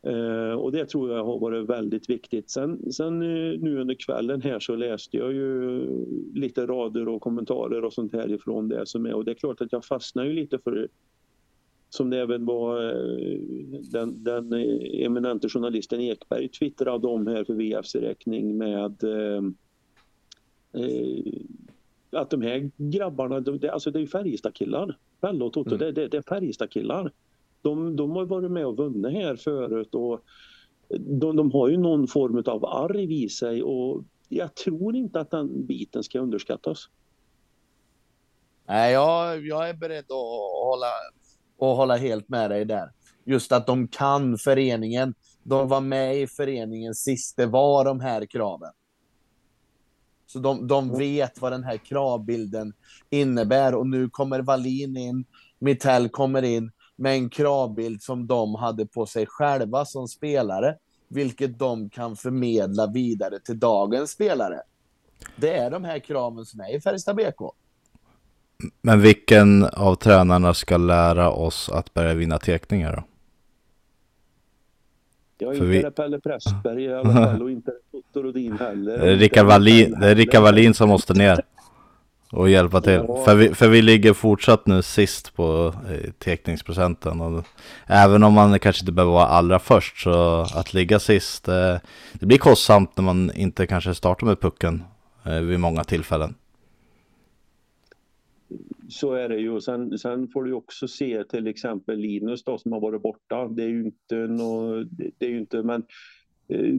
Eh, och det tror jag har varit väldigt viktigt. Sen, sen eh, nu under kvällen här så läste jag ju lite rader och kommentarer och sånt här ifrån det som är och det är klart att jag fastnar ju lite för som det även var eh, den, den eminente journalisten Ekberg twittrade om här för VFs räkning med eh, eh, att de här grabbarna, det, alltså det är Färjestadkillar. Pelle och Toto, mm. det, det, det är Färjestadkillar. De, de har varit med och vunnit här förut och de, de har ju någon form av arv i sig och jag tror inte att den biten ska underskattas. Nej, jag, jag är beredd att hålla, att hålla helt med dig där. Just att de kan föreningen. De var med i föreningen sist det var de här kraven. Så de, de vet vad den här kravbilden innebär och nu kommer Wallin in, Mittell kommer in med en kravbild som de hade på sig själva som spelare, vilket de kan förmedla vidare till dagens spelare. Det är de här kraven som är i Färjestad BK. Men vilken av tränarna ska lära oss att börja vinna teckningar då? Ja, För inte vi- Pelle Pressberg i alla fall och inte Otto Rodin heller. Det är Rickard Wallin, det är Rickard Wallin som måste ner och hjälpa till. Ja. För, vi, för vi ligger fortsatt nu sist på eh, tekningsprocenten. Och även om man kanske inte behöver vara allra först så att ligga sist, eh, det blir kostsamt när man inte kanske startar med pucken eh, vid många tillfällen. Så är det ju. Sen, sen får du också se till exempel Linus då som har varit borta. Det är ju inte no, det det är ju inte, men eh,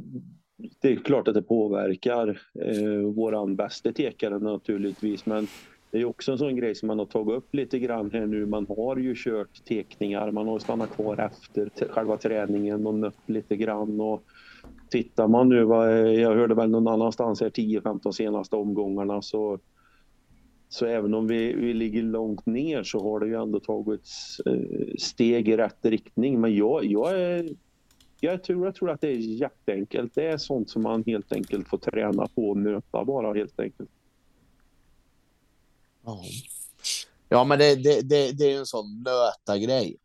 det är klart att det påverkar eh, våran bästa tekare naturligtvis. Men det är också en sån grej som man har tagit upp lite grann här nu. Man har ju kört tekningar, man har stannat kvar efter själva träningen och nött lite grann. Och tittar man nu, jag hörde väl någon annanstans här 10-15 senaste omgångarna så så även om vi, vi ligger långt ner så har det ju ändå tagit eh, steg i rätt riktning. Men jag, jag, är, jag, tror, jag tror att det är jätteenkelt. Det är sånt som man helt enkelt får träna på och möta bara helt enkelt. Ja, ja men det, det, det, det är ju en sån nöta-grej.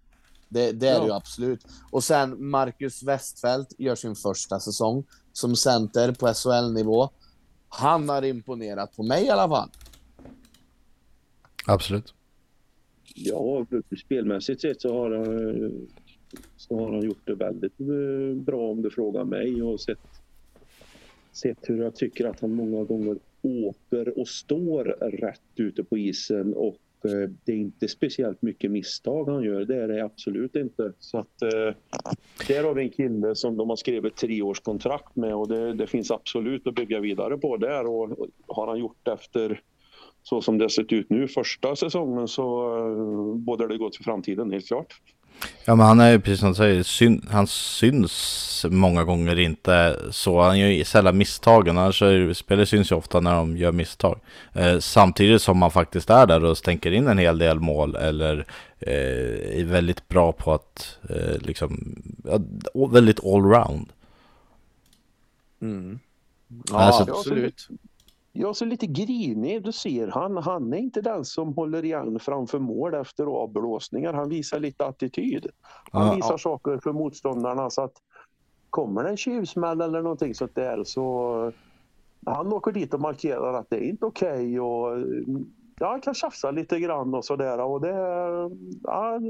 Det, det är det ju Ja. absolut. Och sen Marcus Westfeldt gör sin första säsong som center på SHL-nivå. Han har imponerat på mig i alla fall. Absolut. Ja, spelmässigt sett så har, han- så har han gjort det väldigt eh, bra om du frågar mig och sett, sett hur jag tycker att han många gånger åker och står rätt ute på isen och eh, det är inte speciellt mycket misstag han gör. Det är det absolut inte. Så att eh, där har vi en kille som de har skrivit treårskontrakt med och det, det finns absolut att bygga vidare på där och och har han gjort efter så som det har sett ut nu första säsongen så uh, bådar det gott för framtiden helt klart. Ja men han är ju precis som du säger, syn, han syns många gånger inte så. Han gör ju sällan misstagen, annars är spelare syns ju ofta när de gör misstag. Eh, samtidigt som man faktiskt är där och stänker in en hel del mål eller eh, är väldigt bra på att eh, liksom, ja, väldigt allround. Mm. Ja, Alltså- absolut. Ja, så lite grinig. Du ser han, han är inte den som håller igen framför mål efter avblåsningar. Han visar lite attityd. Han Ja, visar ja. saker för motståndarna så att kommer det en tjuvsmäll eller någonting sånt där så han åker dit och markerar att det är inte okej och ja, han kan tjafsa lite grann och sådär och det ja,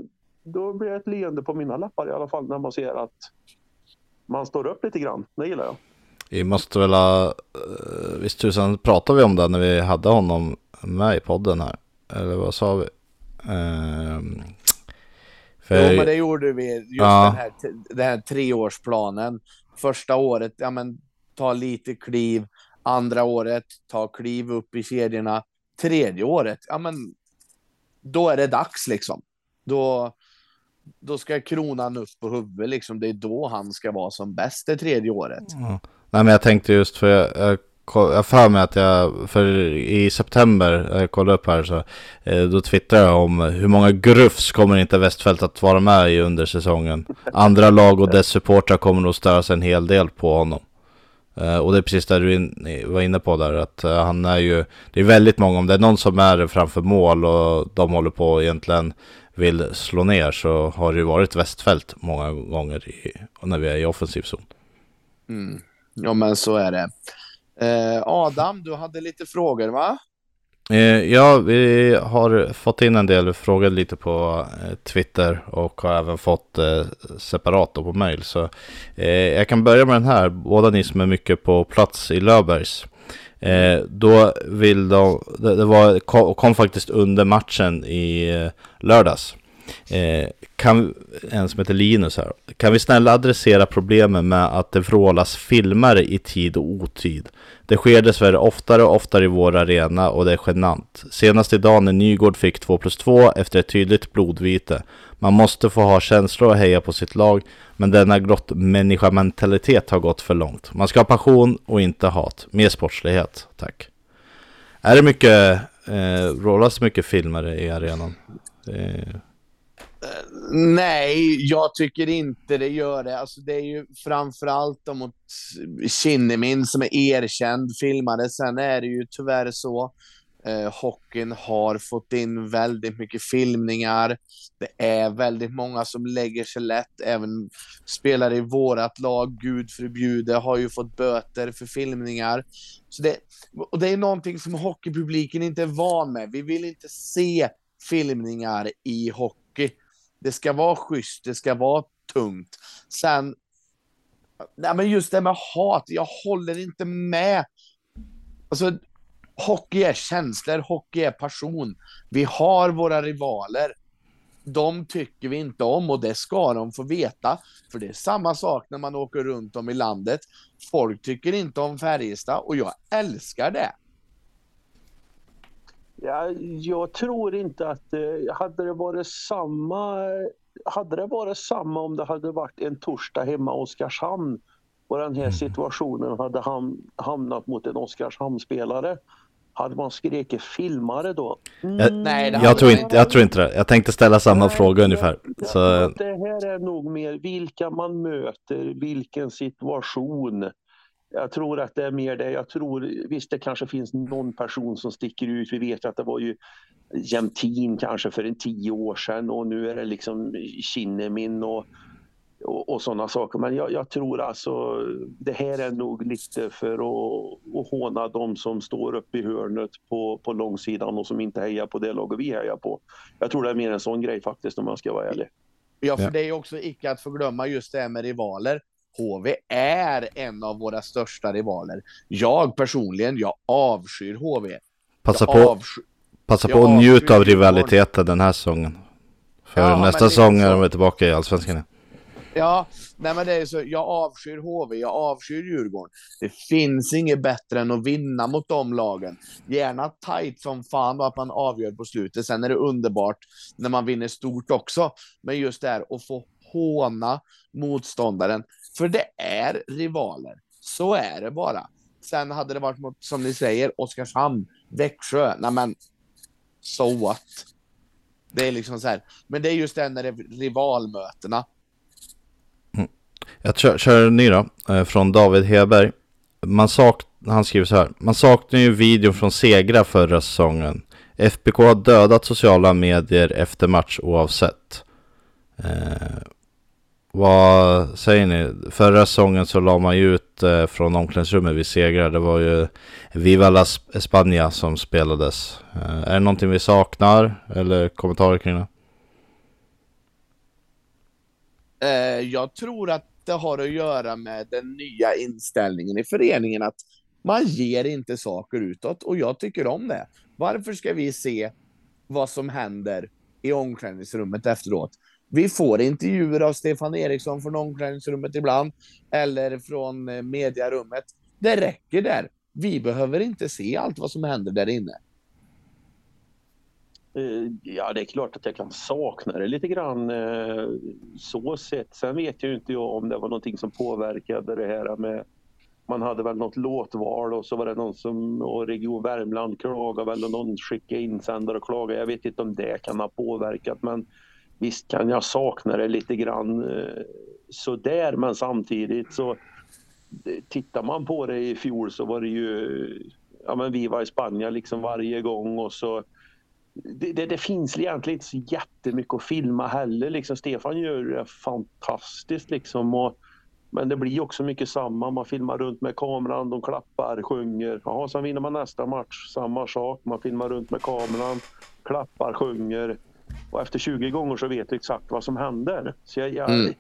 då blir det ett leende på mina läppar i alla fall när man ser att man står upp lite grann. Det gillar jag. Vi måste väl ha, eh, visst tusan pratade vi om det när vi hade honom med i podden här. Eller vad sa vi? Ehm, för, Jo, men det gjorde vi. Just Ja. den, här, den här treårsplanen. Första året, ja men ta lite kliv. Andra året, ta kliv upp i kedjorna. Tredje året, ja men då är det dags liksom. Då, då ska kronan upp på huvudet liksom. Det är då han ska vara som bäst det tredje året. Ja. Nej men jag tänkte just för jag, jag, jag har för mig att jag, för i september, jag kollade upp här så, eh, då twittrade jag om hur många grufs kommer inte Westfält att vara med i under säsongen. Andra lag och dess supportrar kommer nog störa sig en hel del på honom. Eh, och det är precis det du in, var inne på där, att eh, han är ju, det är väldigt många, om det är någon som är framför mål och de håller på och egentligen vill slå ner så har det ju varit Westfält många gånger i, när vi är i offensiv zon. Mm. Ja men så är det. Eh, Adam, du hade lite frågor va? Eh, Ja, vi har fått in en del frågor lite på eh, Twitter och har även fått eh, separat på mail. Så eh, jag kan börja med den här, båda ni som är mycket på plats i Löfbergs. Eh, då vill de, det, det var, kom, kom faktiskt under matchen i eh, lördags. Eh, kan, en som heter Linus här. Kan vi snälla adressera problemen med att det vrålas filmare i tid och otid? Det sker dessvärre oftare och oftare i vår arena och det är genant. Senast idag när Nygård fick 2 plus 2 efter ett tydligt blodvite. Man måste få ha känslor och heja på sitt lag, men denna grottmänniska-mentalitet har gått för långt. Man ska ha passion och inte hat. Mer sportslighet, tack. Är det mycket, eh, rålas mycket filmare i arenan? Eh, Nej, jag tycker inte det gör det. Alltså, det är ju framförallt då mot Kinnemin som är erkänd filmare. Sen är det ju tyvärr så Eh, hockeyn har fått in väldigt mycket filmningar. Det är väldigt många som lägger sig lätt. Även spelare i vårat lag, gud förbjude, har ju fått böter för filmningar. Så det, och det är någonting som hockeypubliken inte är van med. Vi vill inte se filmningar i hockey. Det ska vara schysst, det ska vara tungt. Sen, nej men just det med hat, jag håller inte med. Alltså, hockey är känslor, hockey är passion. Vi har våra rivaler. De tycker vi inte om och det ska de få veta. För det är samma sak när man åker runt om i landet. Folk tycker inte om Färjestad och jag älskar det. Ja, jag tror inte att eh, hade det varit samma hade det varit samma om det hade varit en torsdag hemma i Oskarshamn och den här mm. situationen hade ham hamnat mot en Oskarshamnsspelare hade man skrikit filmare då? Mm. Jag, Nej, jag, tror inte, jag tror inte det. Jag tänkte ställa samma Nej, fråga ungefär. Så... Det här är nog mer vilka man möter, vilken situation. Jag tror att det är mer det. Jag tror, visst det kanske finns någon person som sticker ut. Vi vet att det var ju Jämtin kanske för en tio år sedan och nu är det liksom Kinnemin och och, och sådana saker. Men jag, jag, tror alltså det här är nog lite för att, att håna de som står uppe i hörnet på, på långsidan och som inte hejar på det laget vi hejar på. Jag tror det är mer en sån grej faktiskt om man ska vara ärlig. Ja, för det är också icke att förglömma just det här med rivaler. HV är en av våra största rivaler. Jag personligen, jag avskyr HV. Passa på, avsky... passa på att njuta av rivaliteten den här säsongen. För ja, nästa säsong är de tillbaka i Allsvenskan. Ja, nej men det är så. Jag avskyr HV, jag avskyr Djurgården. Det finns inget bättre än att vinna mot de lagen. Gärna tight som fan och att man avgör på slutet. Sen är det underbart när man vinner stort också. Men just det här att få håna motståndaren. För det är rivaler. Så är det bara. Sen hade det varit mot, som ni säger, Oskarshamn, Växjö. Nej men, so what? Det är liksom så här. Men det är just det när det är rivalmötena. Mm. Jag kör, kör en ny då, eh, från David Heberg. Man sak, han skriver så här. Man saknar ju videon från Segra förra säsongen. FBK har dödat sociala medier efter match oavsett. Eh, vad säger ni? Förra säsongen så la man ju ut eh, från omklädningsrummet vid segrar. Det var ju Viva la España som spelades. Eh, är det någonting vi saknar? Eller kommentarer kring det? Eh, jag tror att det har att göra med den nya inställningen i föreningen att man ger inte saker utåt och jag tycker om det. Varför ska vi se vad som händer i omklädningsrummet efteråt? Vi får intervjuer av Stefan Eriksson från omklädningsrummet ibland eller från eh, mediarummet. Det räcker där. Vi behöver inte se allt vad som händer där inne. Eh, ja, det är klart att jag kan sakna det lite grann eh, så sett. Sen vet ju inte jag om det var någonting som påverkade det här med man hade väl något låtval och så var det någon som, och Region Värmland klagade väl och någon skickade insändare och klagade. Jag vet inte om det kan ha påverkat men visst kan jag sakna det lite grann eh, sådär men samtidigt så tittar man på det i fjol så var det ju, ja men vi var i Spanien liksom varje gång och så det, det, det, finns egentligen inte så jättemycket att filma heller. Liksom, Stefan gör det fantastiskt liksom. Och, men det blir också mycket samma. Man filmar runt med kameran, de klappar, sjunger. Jaha, sen vinner man nästa match, samma sak. Man filmar runt med kameran, klappar, sjunger. Och efter 20 gånger så vet du exakt vad som händer. Så jag, jag mm.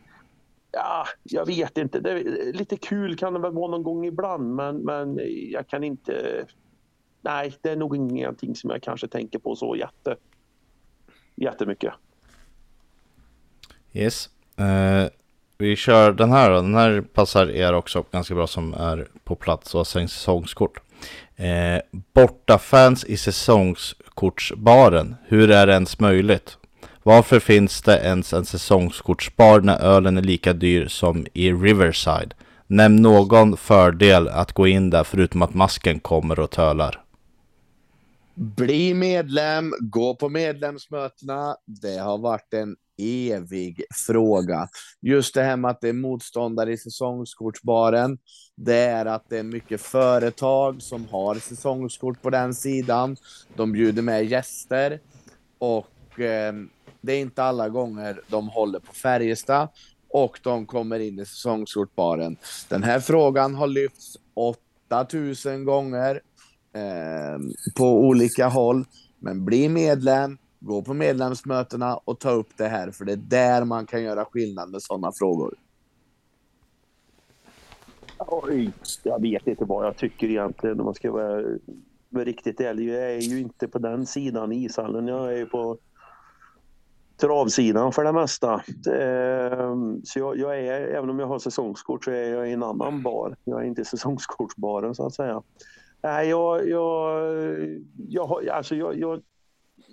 Ja, jag vet inte. Det, lite kul kan det väl vara någon gång ibland men, men jag kan inte nej, det är nog ingenting som jag kanske tänker på så jätte, jättemycket. Yes. Uh, vi kör den här då. Den här passar er också ganska bra som är på plats och har säsongskort. Eh, bortafans i säsongskortsbaren. Hur är det ens möjligt? Varför finns det ens en säsongskortsbar när ölen är lika dyr som i Riverside? Nämn någon fördel att gå in där förutom att masken kommer och tölar. Bli medlem, gå på medlemsmötena. Det har varit en evig fråga. Just det här med att det är motståndare i säsongskortsbaren. Det är att det är mycket företag som har säsongskort på den sidan. De bjuder med gäster och eh, det är inte alla gånger de håller på Färjestad och de kommer in i säsongskortbaren. Den här frågan har lyfts 8000 gånger eh, på olika håll. Men bli medlem, gå på medlemsmötena och ta upp det här, för det är där man kan göra skillnad med sådana frågor. Oj, jag vet inte vad jag tycker egentligen om man ska vara, vara riktigt ärlig. Jag är ju inte på den sidan i ishallen. Jag är ju på travsidan för det mesta. Ehm, så jag, jag, är, även om jag har säsongskort så är jag i en annan bar. Jag är inte i säsongskortsbaren så att säga. Nej, jag, jag, jag, alltså jag, jag,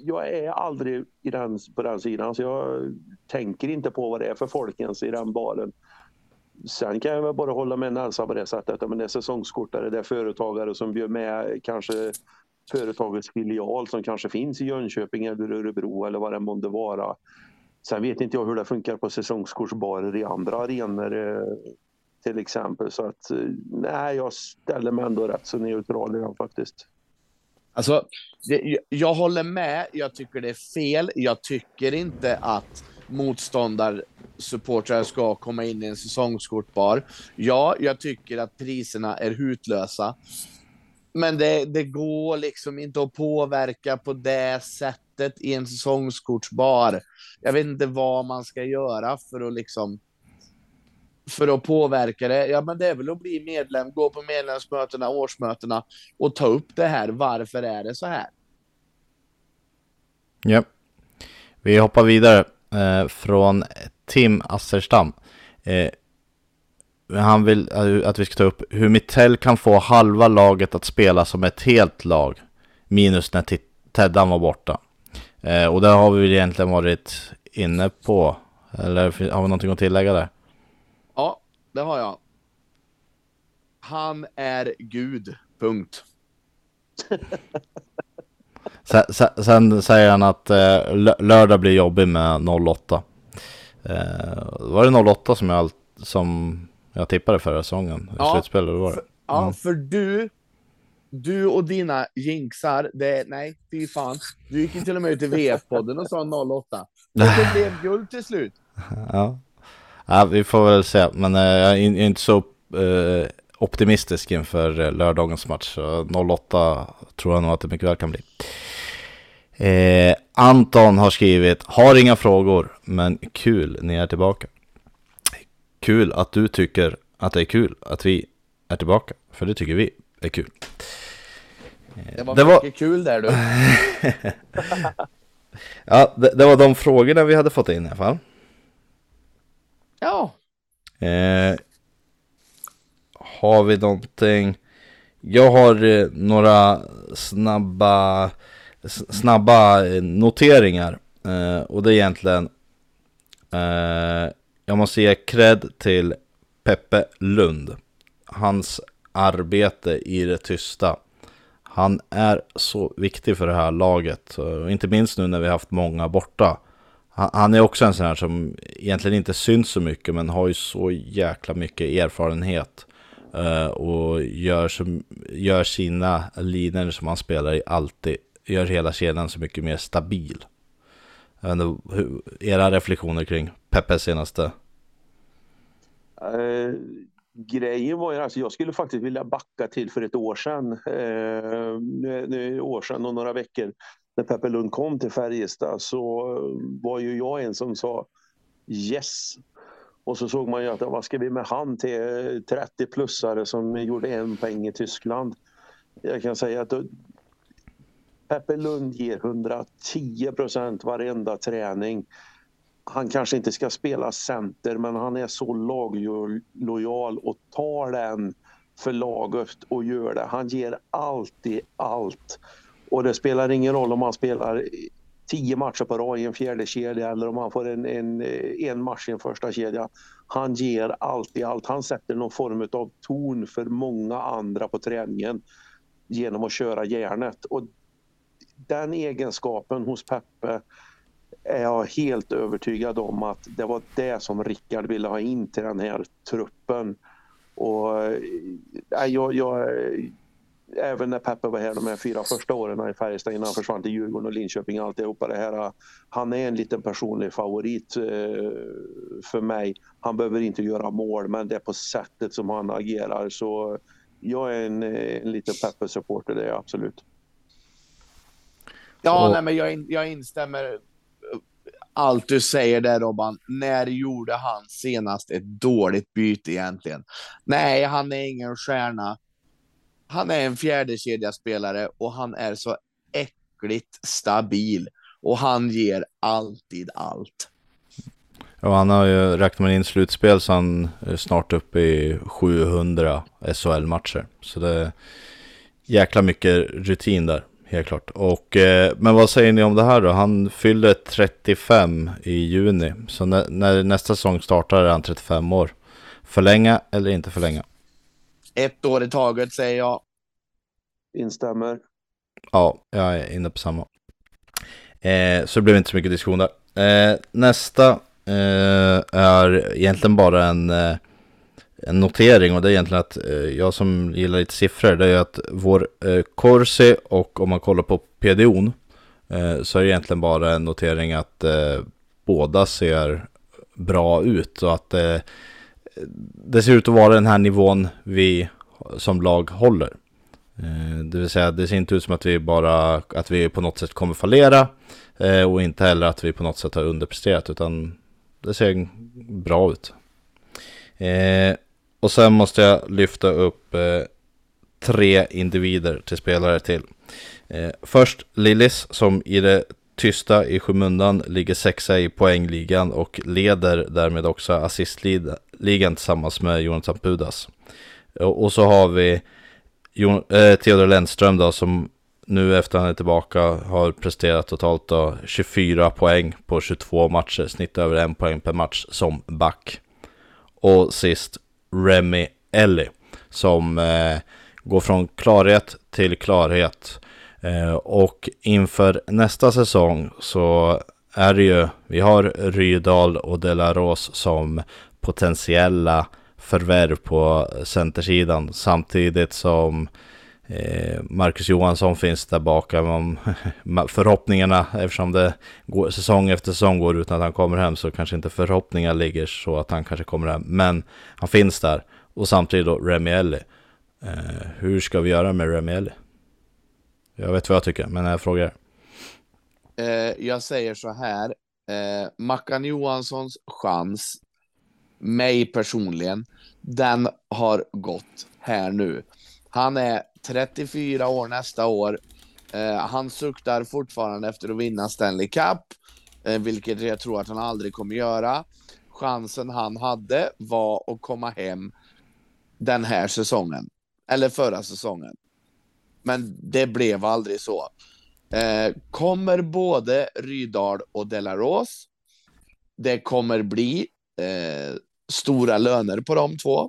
jag är aldrig i den, på den sidan så jag tänker inte på vad det är för folk ens i den baren. Sen kan jag väl bara hålla med Nelsa på det sättet. Men det är säsongskortare, det är företagare som bjöd med kanske företagets filial som kanske finns i Jönköping eller Örebro eller vad det månde vara. Sen vet inte jag hur det funkar på säsongskortsbarer i andra arenor eh, till exempel. Så att eh, nej, jag ställer mig ändå rätt så neutral i den faktiskt. Alltså, det, jag håller med. Jag tycker det är fel. Jag tycker inte att motståndarsupportrar ska komma in i en säsongskortbar. Ja, jag tycker att priserna är hutlösa. Men det, det går liksom inte att påverka på det sättet i en säsongskortsbar. Jag vet inte vad man ska göra för att liksom för att påverka det? Ja, men det är väl att bli medlem, gå på medlemsmötena, årsmötena och ta upp det här. Varför är det så här? Ja, vi hoppar vidare eh, från Tim Asserstam. Eh, han vill att vi ska ta upp hur Mittell kan få halva laget att spela som ett helt lag. Minus när Teddan var borta. Eh, och det har vi väl egentligen varit inne på. Eller har vi någonting att tillägga där? Det har jag. Han är Gud, punkt. sen, sen, sen, säger han att eh, lördag blir jobbig med 08. Eh, var det 08 som jag, som jag tippade förra säsongen? Ja, slutspelet var det. För, ja, mm. för du, du och dina jinxar, det, nej, fy fan. Du gick ju till och med ut i VF-podden och sa 08. Och det blev guld till slut. Ja. Ja, vi får väl se, men eh, jag är inte så eh, optimistisk inför eh, lördagens match. 08 tror jag nog att det mycket väl kan bli. Eh, Anton har skrivit, har inga frågor, men kul, ni är tillbaka. Kul att du tycker att det är kul att vi är tillbaka, för det tycker vi är kul. Det var det mycket var... kul där du. ja, det, det var de frågorna vi hade fått in i alla fall. Ja. Eh, har vi någonting? Jag har eh, några snabba, snabba eh, noteringar. Eh, och det är egentligen... Eh, jag måste ge cred till Peppe Lund. Hans arbete i det tysta. Han är så viktig för det här laget. Och inte minst nu när vi har haft många borta. Han är också en sån här som egentligen inte syns så mycket men har ju så jäkla mycket erfarenhet. Eh, och gör, som, gör sina linjer som han spelar i alltid, gör hela kedjan så mycket mer stabil. Jag vet inte, hur, era reflektioner kring Peppes senaste? Uh, grejen var ju, alltså jag skulle faktiskt vilja backa till för ett år sedan. Uh, nu, nu år sedan och några veckor när Peppe Lund kom till Färjestad så eh, var ju jag en som sa yes. Och så såg man ju att vad ska vi med han till eh, 30-plussare som gjorde en poäng i Tyskland. Jag kan säga att Peppe Lund ger 110 procent varenda träning. Han kanske inte ska spela center men han är så laglojal och tar den för laget och gör det. Han ger alltid allt. Och det spelar ingen roll om man spelar tio matcher på rad i en fjärde kedja eller om han får en, en, en match i en första kedja. Han ger alltid allt. Han sätter någon form av ton för många andra på träningen genom att köra järnet. Och den egenskapen hos Peppe är jag helt övertygad om att det var det som Rickard ville ha in till den här truppen. Och äh, jag, jag, även när Peppe var här de här fyra första åren i Färjestad innan han försvann till Djurgården och Linköping alltihopa det här. Han är en liten personlig favorit eh, för mig. Han behöver inte göra mål men det är på sättet som han agerar så jag är en, en liten Peppe-supporter det är jag absolut. Ja, och... nej, men jag, in, jag instämmer allt du säger där Robban. När gjorde han senast ett dåligt byte egentligen? Nej, han är ingen stjärna. Han är en fjärde spelare och han är så äckligt stabil och han ger alltid allt. Ja, han har ju räknat man in slutspel så han är snart uppe i 700 SHL-matcher. Så det är jäkla mycket rutin där. Helt klart. Och, eh, men vad säger ni om det här då? Han fyller 35 i juni. Så när, när nästa säsong startar är han 35 år. Förlänga eller inte förlänga? Ett år i taget säger jag. Instämmer. Ja, jag är inne på samma. Eh, så det blev inte så mycket diskussion där. Eh, nästa eh, är egentligen bara en eh, en notering och det är egentligen att eh, jag som gillar lite siffror, det är att vår eh, Corsi och om man kollar på PDO'n eh, så är det egentligen bara en notering att eh, båda ser bra ut och att eh, det ser ut att vara den här nivån vi som lag håller. Eh, det vill säga, det ser inte ut som att vi bara, att vi på något sätt kommer fallera eh, och inte heller att vi på något sätt har underpresterat utan det ser bra ut. Eh, och sen måste jag lyfta upp tre individer till spelare till. Först Lillis som i det tysta i skymundan ligger sexa i poängligan och leder därmed också assistligan ligan tillsammans med Jonathan Pudas. Och, så har vi Jon, eh, Theodor Lennström då som nu efter han är tillbaka har presterat totalt då 24 poäng på 22 matcher, snitt över en poäng per match som back. Och sist Remy Ellie som eh, går från klarhet till klarhet. Eh, och inför nästa säsong så är det ju, vi har Rydal och Delaros som potentiella förvärv på centersidan samtidigt som eh, Marcus Johansson finns där bakom. Förhoppningarna, eftersom det går, säsong efter säsong går utan att han kommer hem så kanske inte förhoppningar ligger så att han kanske kommer hem. Men han finns där. Och samtidigt då Remielli. Eh, hur ska vi göra med Remielli? Jag vet vad jag tycker, men jag frågar. Eh, jag säger så här. Eh, Mackan Johanssons chans, mig personligen, den har gått här nu. Han är 34 år nästa år. Eh, han suktar fortfarande efter att vinna Stanley Cup, eh, vilket jag tror att han aldrig kommer göra. Chansen han hade var att komma hem den här säsongen, eller förra säsongen. Men det blev aldrig så. Eh, kommer både Rydal och Delaros. Det kommer bli eh, stora löner på de två.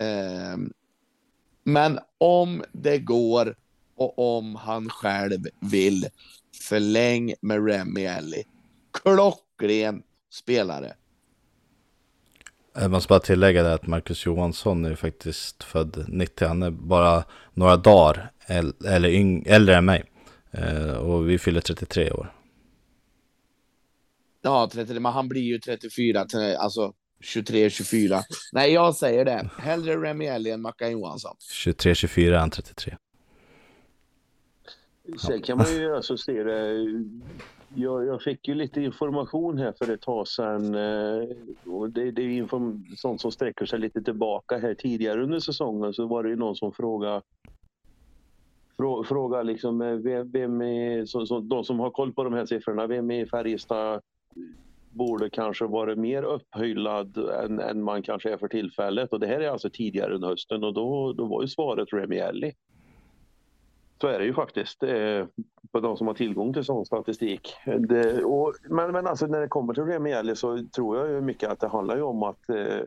Eh, men om det går och om han själv vill, förläng med Remy Ellie. Klockren spelare. Jag måste bara tillägga det att Marcus Johansson är faktiskt född 90. Han är bara några dagar eller yng, äldre än mig. Eh, och vi fyller 33 år. Ja, 33, men han blir ju 34, alltså 23, 24. Nej, jag säger det. Hellre Remy Ellie än Mackan Johansson. 23, 24 än 33. Sen kan man ju alltså se det. Jag, jag, fick ju lite information här för ett tag sedan. Eh, och det, det är inform, sånt som sträcker sig lite tillbaka här tidigare under säsongen så var det ju någon som frågade Fråga liksom eh, vem, vem är, så, så, de som har koll på de här siffrorna, vem är Färjestad borde kanske varit mer upphyllad än, än, man kanske är för tillfället. Och det här är alltså tidigare under hösten och då, då var ju svaret Remy Ellie. Så är det ju faktiskt. Det på de som har tillgång till sån statistik. Det, och, men, men alltså när det kommer till Remieli så tror jag ju mycket att det handlar ju om att eh,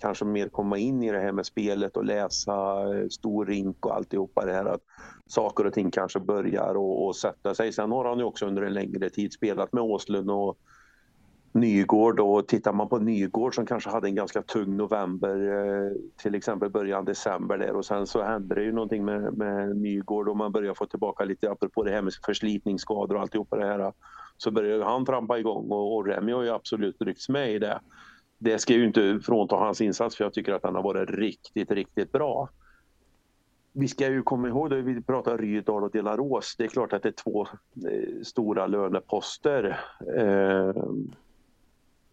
kanske mer komma in i det här med spelet och läsa eh, stor rink och alltihopa det här. Att saker och ting kanske börjar och, och sätta sig. Sen har han ju också under en längre tid spelat med Åslund och Nygård och tittar man på Nygård som kanske hade en ganska tung november, eh, till exempel början december där och sen så hände det ju någonting med, med Nygård och man börjar få tillbaka lite, apropå det här med förslitningsskador och alltihopa det här, så börjar han trampa igång och, och Remi har ju absolut ryckts med i det. Det ska ju inte frånta hans insats för jag tycker att han har varit riktigt, riktigt bra. Vi ska ju komma ihåg, då vi pratar Rydal och Delarås. det är klart att det är två eh, stora löneposter. Eh,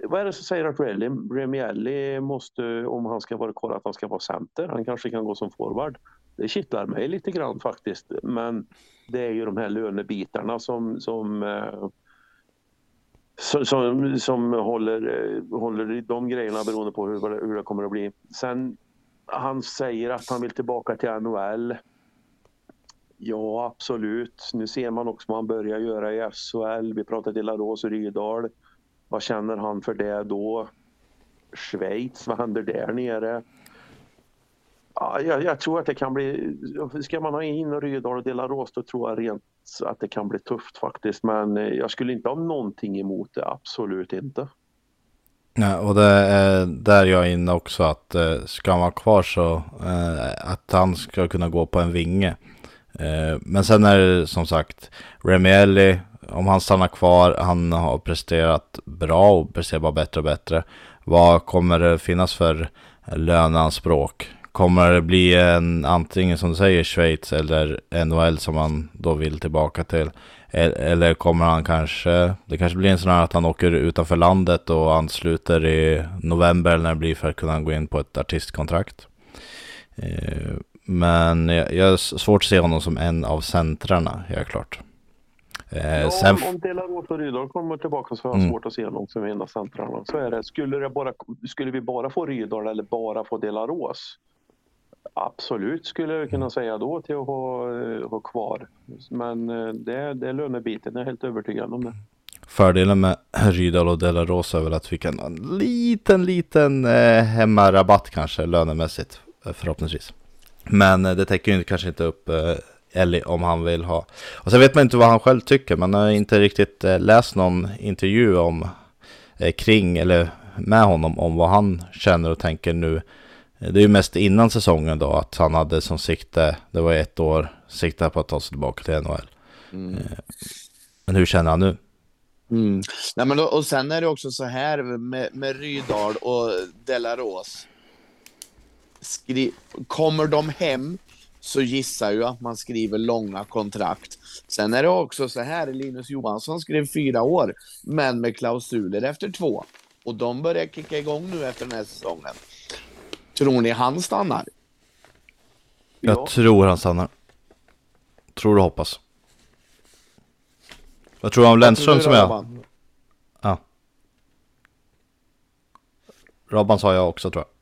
vad är det som säger att Remielli måste, om han ska vara kvar, att han ska vara center? Han kanske kan gå som forward. Det kittlar mig lite grann faktiskt. Men det är ju de här lönebitarna som, som eh, som, som, som håller, eh, håller i de grejerna beroende på hur, hur det kommer att bli. Sen han säger att han vill tillbaka till NHL. Ja, absolut. Nu ser man också vad han börjar göra i SHL. Vi pratade till Larås och Rydal. Vad känner han för det då? Schweiz, vad händer där nere? Ja, jag, jag, tror att det kan bli... Ska man ha in Rydal och Delaros då tror jag rent att det kan bli tufft faktiskt. Men eh, jag skulle inte ha någonting emot det, absolut inte. Ja, och det är där jag är inne också att eh, ska han vara kvar så eh, att han ska kunna gå på en vinge. men sen är det som sagt Remielli om han stannar kvar, han har presterat bra och presterar bara bättre och bättre. Vad kommer det finnas för löneanspråk? Kommer det bli en antingen som du säger Schweiz eller NHL som han då vill tillbaka till? Eller kommer han kanske, det kanske blir en sån här att han åker utanför landet och ansluter i november eller när det blir för att kunna gå in på ett artistkontrakt. Men men jag har svårt att se honom som en av centrarna, helt klart. Eh, ja, sen... Om Delaros och Rydahl kommer tillbaka så har jag mm. svårt att se någon som enda centrarna. Så är det. Skulle, det bara, skulle vi bara få Rydahl eller bara få Delaros? Absolut skulle jag kunna säga då till att ha, eh, ha kvar. Men eh, det, det är lönebiten, jag är helt övertygad om det. Fördelen med Rydahl och Delaros är väl att vi kan ha en liten, liten eh, hemmarabatt kanske lönemässigt förhoppningsvis. Men det täcker ju kanske inte upp eh, eller om han vill ha. Och sen vet man inte vad han själv tycker. Man har inte riktigt eh, läst någon intervju om eh, kring eller med honom om vad han känner och tänker nu. Det är ju mest innan säsongen då att han hade som sikte, det var ett år, sikte på att ta sig tillbaka till NHL. Mm. Eh, men hur känner han nu? Mm. Nej, men då, och sen är det också så här med, med Rydal och Delaros. Skri kommer de hem så gissar jag att man skriver långa kontrakt. Sen är det också så här, Linus Johansson skrev fyra år, men med klausuler efter två. Och de börjar kicka igång nu efter den här säsongen. Tror ni han stannar? Jag ja. tror han stannar. Tror och hoppas. Jag tror han Lennström som är... Ja. Robban sa jag också tror jag.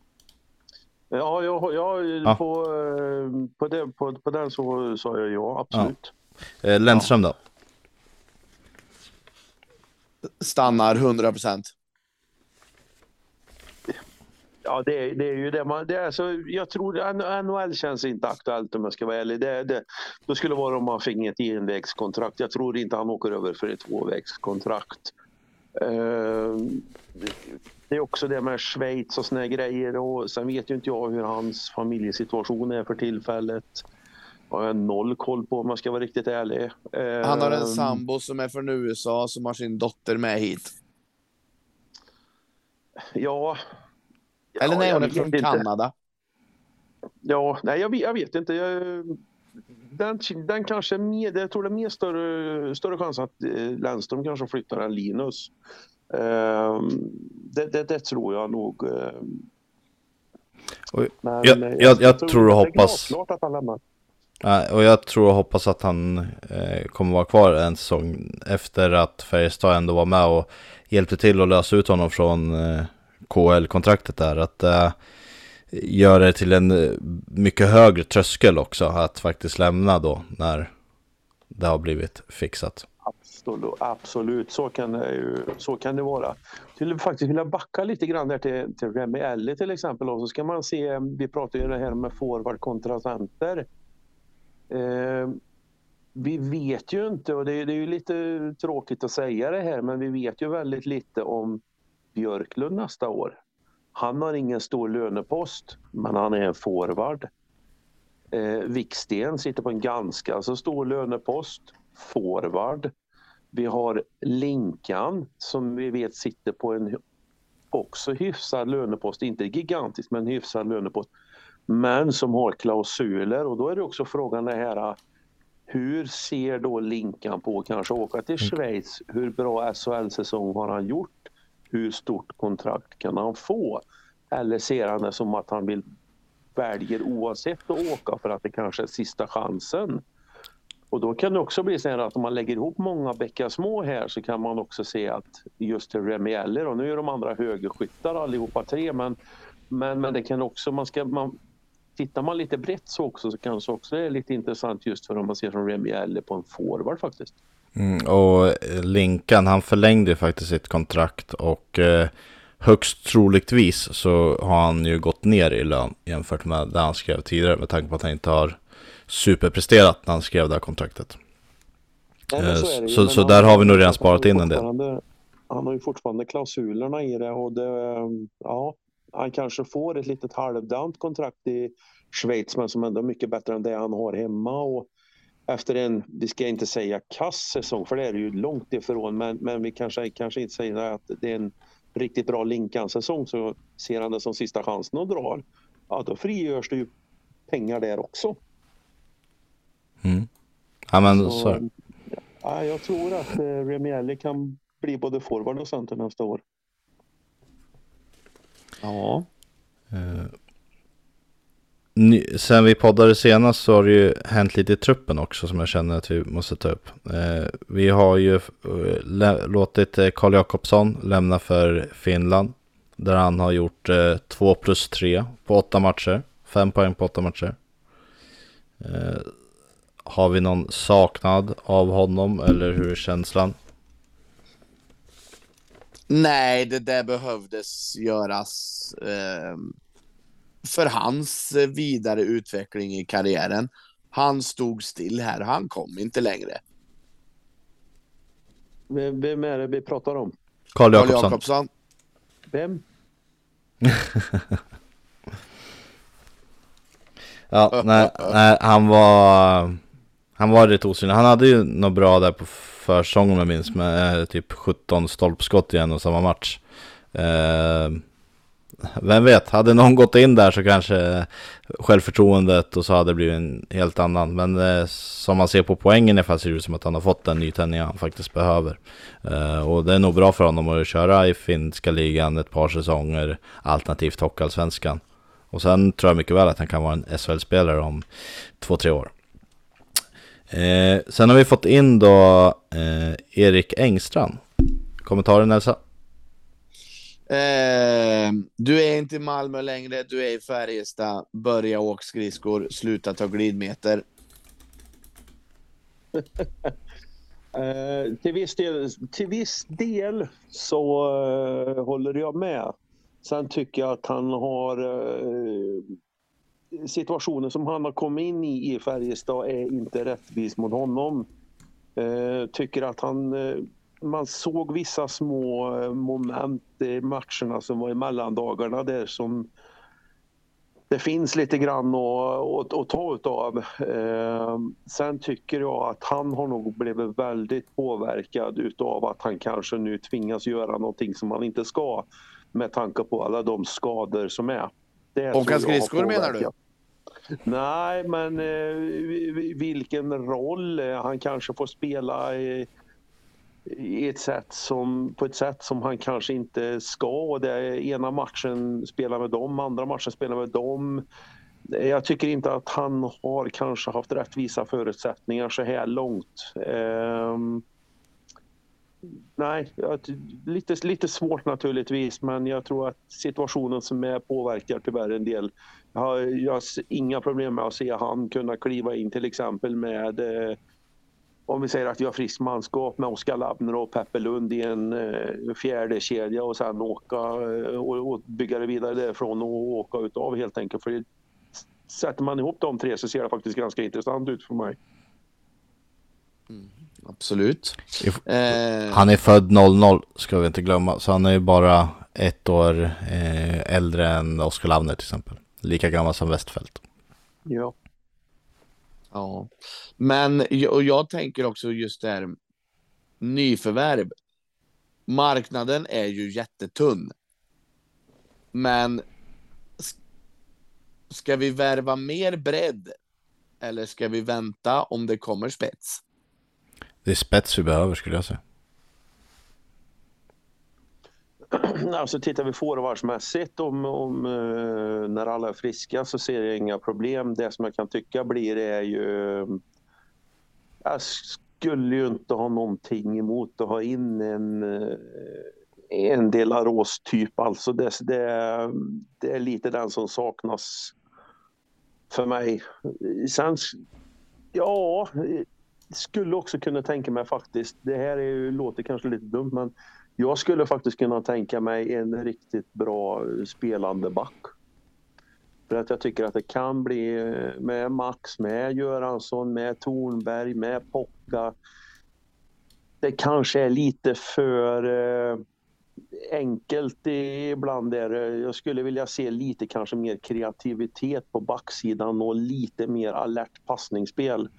Ja, jag, jag, ja. På, eh, på, det, på, på den så sa jag ja, absolut. Ja. Eh, Lennström då? Stannar 100 procent. Ja, det, det är ju det. Man, det är så, jag tror NHL känns inte aktuellt om jag ska vara ärlig. Det, det, då skulle det vara om man fick ett envägskontrakt. Jag tror inte han åker över för ett tvåvägskontrakt. Uh, det är också det med Schweiz och såna grejer och sen vet ju inte jag hur hans familjesituation är för tillfället. Jag har noll koll på om jag ska vara riktigt ärlig. Han har en ehm. sambo som är från USA som har sin dotter med hit. Ja. Eller nej, hon är från Kanada. Ja, nej jag vet, jag vet inte. Jag, den, den kanske är mer, jag tror det är mer större, större chans att eh, Lennström kanske flyttar än Linus. Ehm, det, det, det, tror jag nog. Ehm. Men, jag, jag, jag, jag, tror och hoppas. att han lämnar. och jag tror och hoppas att han eh, kommer vara kvar en säsong efter att Färjestad ändå var med och hjälpte till att lösa ut honom från eh, KL-kontraktet där. Att, eh, gör det till en eh, mycket högre tröskel också att faktiskt lämna då när det har blivit fixat. Absolut, absolut. Så, kan det ju, så kan det vara. Jag skulle faktiskt vilja backa lite grann där till, till Remy Elli till exempel. Och så ska man se, vi pratar ju det här med forward kontra center. Eh, vi vet ju inte, och det, det är ju lite tråkigt att säga det här, men vi vet ju väldigt lite om Björklund nästa år. Han har ingen stor lönepost, men han är en forward. Eh, Viksten sitter på en ganska så stor lönepost, forward. Vi har Linkan som vi vet sitter på en också hyfsad lönepost, inte gigantisk men hyfsad lönepost. Men som har klausuler och då är det också frågan det här hur ser då Linkan på att kanske åka till mm. Schweiz? Hur bra SHL-säsong har han gjort? Hur stort kontrakt kan han få? Eller ser han det som att han vill väljer oavsett att åka för att det kanske är sista chansen? Och då kan det också bli så att om man lägger ihop många bäckar små här så kan man också se att just Remi Eller, och nu är de andra högerskyttar allihopa tre, men, men, men det kan också, man ska, man, tittar man lite brett så också så kanske också det är lite intressant just för om man ser som Remi Eller på en forward faktiskt. Mm, och eh, Linkan, han förlängde faktiskt sitt kontrakt och eh, högst troligtvis så har han ju gått ner i lön jämfört med det han skrev tidigare med tanke på att han inte har superpresterat när han skrev det här kontraktet. Nej, så, eh, så, så där har vi nog redan sparat in en del. Han har ju fortfarande klausulerna i det och det, ja, han kanske får ett litet halvdant kontrakt i Schweiz men som ändå är mycket bättre än det han har hemma. Och efter en, vi ska inte säga kass säsong för det är det ju långt ifrån men, men vi kanske, kanske inte säger att det är en riktigt bra Linkan-säsong så ser han det som sista chansen och drar. Ja, då frigörs det ju pengar där också. Mm. Ja, men så, så. Ja, jag tror att eh, Remielli kan bli både forward och center nästa år. Ja. Uh, sen vi poddade senast så har det ju hänt lite i truppen också som jag känner att vi måste ta upp. Uh, vi har ju uh, låtit Karl Jakobsson lämna för Finland. Där han har gjort 2 plus 3 på 8 matcher. 5 poäng på 8 matcher. Har vi någon saknad av honom eller hur är känslan? Nej, det där behövdes göras eh, för hans vidare utveckling i karriären. Han stod still här, han kom inte längre. Vem är det vi pratar om? Karl Jakobsson. Jakobsson. Vem? ja, nej, nej, han var han var rätt osynlig. Han hade ju något bra där på försäsongen om jag minns med eh, typ 17 stolpskott i en och samma match. Eh, vem vet, hade någon gått in där så kanske självförtroendet och så hade det blivit en helt annan. Men eh, som man ser på poängen i fall ser det ut som att han har fått den nytändning han faktiskt behöver. Eh, och det är nog bra för honom att köra i finska ligan ett par säsonger, alternativt Hockeyallsvenskan. Och sen tror jag mycket väl att han kan vara en SHL-spelare om två, tre år. Eh, sen har vi fått in då eh, Erik Engstrand. Kommentarer Nelsa? Eh, du är inte i Malmö längre, du är i Färjestad. Börja åka skridskor, sluta ta glidmeter. eh, till, viss del, till viss del så uh, håller jag med. Sen tycker jag att han har uh, situationen som han har kommit in i i Färjestad är inte rättvis mot honom. Eh, tycker att han, eh, man såg vissa små eh, moment i matcherna som var i mellandagarna där som det finns lite grann att, att, att ta utav. Eh, sen tycker jag att han har nog blivit väldigt påverkad utav att han kanske nu tvingas göra någonting som han inte ska med tanke på alla de skador som är. Åka skridskor menar du? Nej, men eh, vilken roll han kanske får spela i, i ett sätt som, på ett sätt som han kanske inte ska. Och det ena matchen spelar med dem, andra matchen spelar med dem. Jag tycker inte att han har kanske haft rättvisa förutsättningar så här långt. Um, nej, lite, lite svårt naturligtvis, men jag tror att situationen som är påverkar tyvärr en del. Jag har, jag har inga problem med att se han kunna kliva in till exempel med eh, om vi säger att vi har friskt manskap med Oskar Labner och Peppe Lund i en eh, fjärde kedja och sen åka eh, och, och bygga det vidare därifrån och åka utav helt enkelt. För sätter man ihop de tre så ser det faktiskt ganska intressant ut för mig. Absolut. Eh. Han är född 00 ska vi inte glömma, så han är ju bara ett år eh, äldre än Oskar Lavner till exempel. Lika gammal som Westfält. Ja. Ja, men och jag tänker också just det här nyförvärv. Marknaden är ju jättetunn. Men ska vi värva mer bredd? Eller ska vi vänta om det kommer spets? Det är spets vi behöver skulle jag säga. Alltså tittar vi forwardsmässigt om, om eh, när alla är friska så ser jag inga problem. Det som jag kan tycka blir är ju... Jag skulle ju inte ha någonting emot att ha in en, eh, en del Aros-typ. Alltså det, det, det är lite den som saknas för mig. Sen, ja, skulle också kunna tänka mig faktiskt, det här är ju, låter kanske lite dumt men jag skulle faktiskt kunna tänka mig en riktigt bra spelande back. För att jag tycker att det kan bli med Max, med Göransson, med Tornberg, med Pocka. Det kanske är lite för eh, enkelt ibland. Där. Jag skulle vilja se lite kanske mer kreativitet på backsidan och lite mer alert passningsspel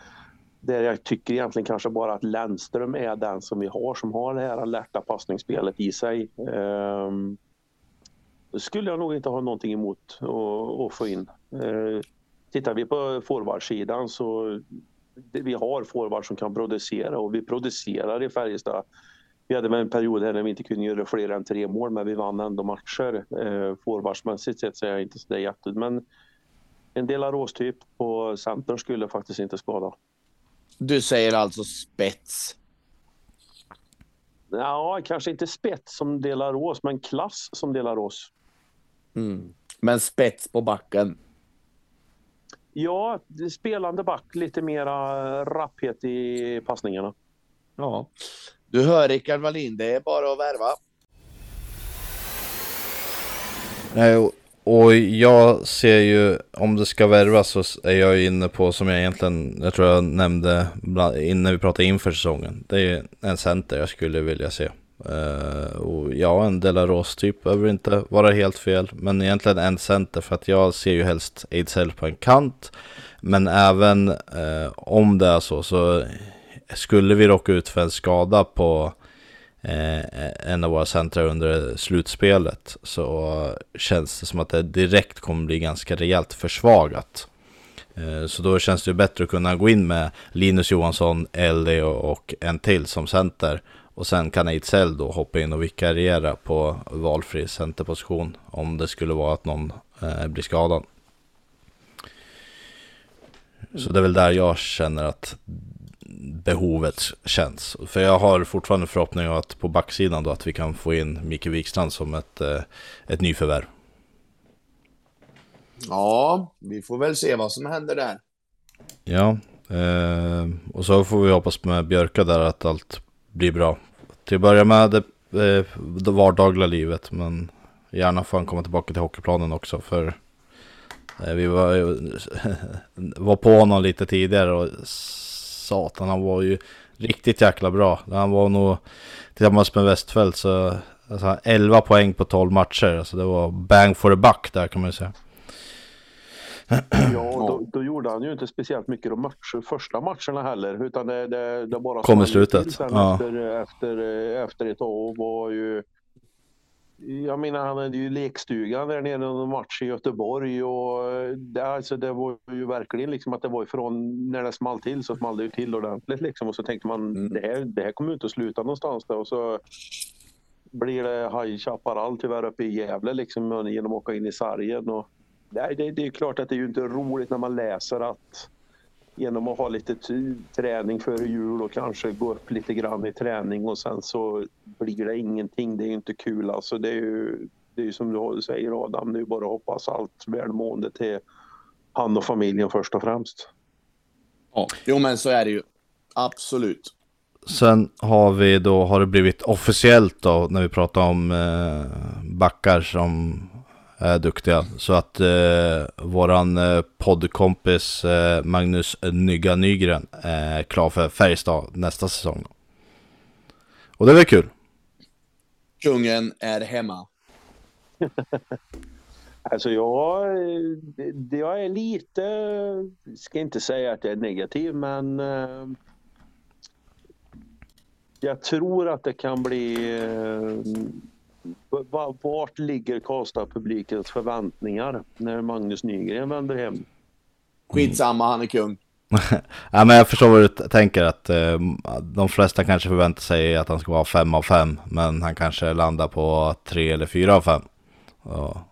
där jag tycker egentligen kanske bara att Lennström är den som vi har som har det här alerta passningsspelet i sig. Um, skulle jag nog inte ha någonting emot att få in. Uh, tittar vi på forwardsidan så vi har forward som kan producera och vi producerar i Färjestad. Vi hade en period här när vi inte kunde göra fler än tre mål men vi vann ändå matcher. Uh, forwardsmässigt sett så är jag inte så jätte men en del av råstyp på centern skulle faktiskt inte skada. Du säger alltså spets? Ja, kanske inte spets som delar ås, men klass som delar ås. Mm. Men spets på backen? Ja, spelande back, lite mera rapphet i passningarna. Ja. Du hör Rickard Wallin, det är bara att värva. Nej, och jag ser ju, om det ska värvas så är jag inne på som jag egentligen, jag tror jag nämnde innan vi pratade inför säsongen. Det är en center jag skulle vilja se. Uh, och ja, en Delaros typ behöver inte vara helt fel, men egentligen en center för att jag ser ju helst Ejdsell på en kant. Men även uh, om det är så, så skulle vi råka ut för en skada på Eh, en av våra centra under slutspelet så känns det som att det direkt kommer bli ganska rejält försvagat. Eh, så då känns det bättre att kunna gå in med Linus Johansson, Ellie och en till som center. Och sen kan Ejdsell då hoppa in och vikariera på valfri centerposition om det skulle vara att någon eh, blir skadad. Så det är väl där jag känner att behovet känns. För jag har fortfarande förhoppning om att på backsidan då att vi kan få in Micke Wikstrand som ett, eh, ett nyförvärv. Ja, vi får väl se vad som händer där. Ja, eh, och så får vi hoppas med Björka där att allt blir bra. Till att börja med det, eh, det vardagliga livet, men gärna får han komma tillbaka till hockeyplanen också för eh, vi var, var på honom lite tidigare och satan, han var ju riktigt jäkla bra. Han var nog tillsammans med Westfält så alltså, 11 poäng på 12 matcher. Alltså det var bang for the buck där kan man ju säga. Ja, då, då, gjorde han ju inte speciellt mycket de matcher, första matcherna heller. Utan det, det, det bara kom i slutet. Ja. Efter, efter, efter ett år var ju jag menar, han hade ju lekstugan där nere under match i Göteborg och det, alltså, det var ju verkligen liksom att det var ifrån när det small till så small det ju till ordentligt liksom och så tänkte man mm. det, här, det här kommer inte att sluta någonstans då och så blir det High Chaparral tyvärr uppe i Gävle liksom genom att åka in i sargen och nej, det, det är klart att det är ju inte roligt när man läser att genom att ha lite träning före jul och kanske gå upp lite grann i träning och sen så blir det ingenting. Det är ju inte kul alltså. Det är ju, det är ju som du säger Adam, det är bara att hoppas allt välmående till han och familjen först och främst. Ja, jo men så är det ju. Absolut. Sen har vi då, har det blivit officiellt då när vi pratar om eh, backar som är duktiga. Så att eh, våran eh, poddkompis eh, Magnus Nygga Nygren är klar för Färjestad nästa säsong. Och det är väl kul? Kungen är hemma. alltså jag, jag är lite, ska inte säga att jag är negativ men eh, jag tror att det kan bli eh, vart ligger Karlstad-publikens förväntningar när Magnus Nygren vänder hem? Skitsamma, han är kung. ja, men jag förstår vad du tänker att eh, de flesta kanske förväntar sig att han ska vara fem av fem men han kanske landar på tre eller fyra av fem. Ja.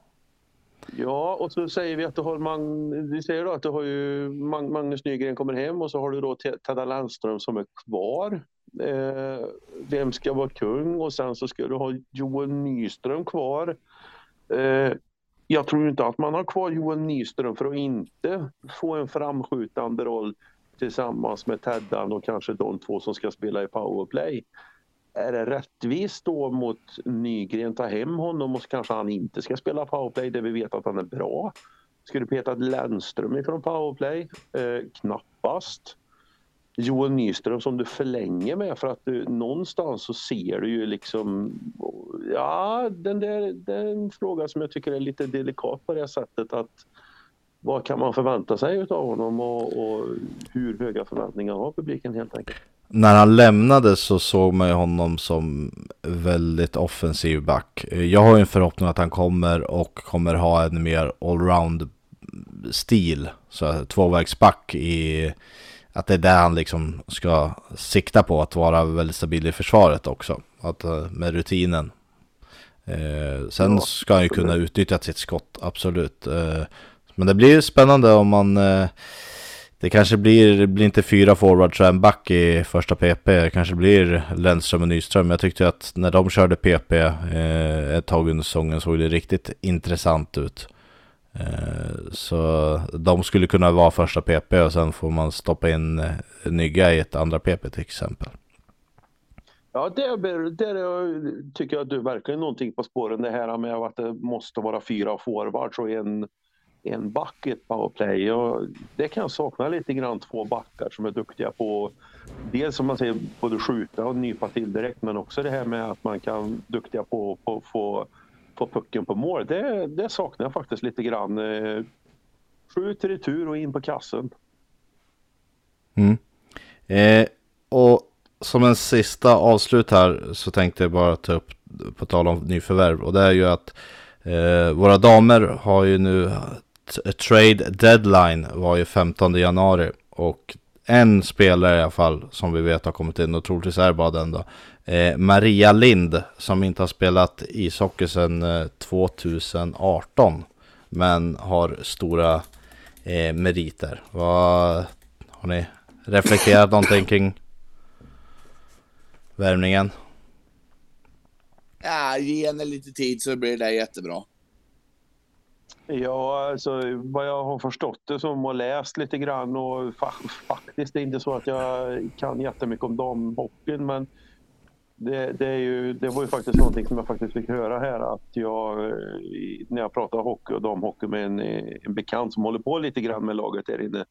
Ja, och så säger vi att du har, Mag vi säger då att du har ju Mag Magnus Nygren kommer hem och så har du då Tedda Landström som är kvar. Eh, vem ska vara kung? Och sen så ska du ha Joel Nyström kvar. Eh, jag tror inte att man har kvar Joel Nyström för att inte få en framskjutande roll tillsammans med Teddan och kanske de två som ska spela i powerplay. Är det rättvist då mot Nygren ta hem honom och kanske han inte ska spela powerplay där vi vet att han är bra? Ska du peta Lennström ifrån powerplay? Eh, knappast. Joel Nyström som du förlänger med för att du någonstans så ser du ju liksom ja, den där, den frågan fråga som jag tycker är lite delikat på det sättet att vad kan man förvänta sig av honom och, och hur höga förväntningar har publiken helt enkelt? När han lämnade så såg man ju honom som väldigt offensiv back. Jag har ju en förhoppning att han kommer och kommer ha en mer allround stil, så tvåvägsback i att det är där han liksom ska sikta på att vara väldigt stabil i försvaret också. Att, eh, med rutinen. Eh, sen ja, ska han ju kunna utnyttja sitt skott, absolut. Eh, men det blir spännande om man... Eh, det kanske blir, det blir inte fyra forwards och en back i första PP. Det kanske blir Lennström och Nyström. Jag tyckte att när de körde PP eh, ett tag under säsongen såg det riktigt intressant ut. Eh, så de skulle kunna vara första PP och sen får man stoppa in eh, Nygga i ett andra PP till exempel. Ja, där, där tycker jag att du verkligen någonting på spåren. Det här med att det måste vara fyra forwards och en, en back i ett powerplay. Och det kan jag sakna lite grann, två backar som är duktiga på dels som man säger både skjuta och nypa till direkt men också det här med att man kan duktiga på att få få pucken på mål. Det, det saknar jag faktiskt lite grann. Eh, Skjut retur och in på kassen. Mm. Eh, och som en sista avslut här så tänkte jag bara ta upp på tal om nyförvärv och det är ju att eh, våra damer har ju nu eh, trade deadline var ju 15 januari och en spelare i alla fall som vi vet har kommit in och troligtvis är bara den då. Eh, Maria Lind som inte har spelat ishockey sedan eh, 2018 men har stora eh, meriter. Vad, har ni reflekterat någonting kring värmningen? Ja, ge henne lite tid så blir det jättebra. Ja, alltså vad jag har förstått det som och läst lite grann och fa faktiskt det är inte så att jag kan jättemycket om damhockeyn men det, det, är ju, det var ju faktiskt någonting som jag faktiskt fick höra här att jag eh, när jag pratar hockey och damhockey med en, eh, en bekant som håller på lite grann med laget där inne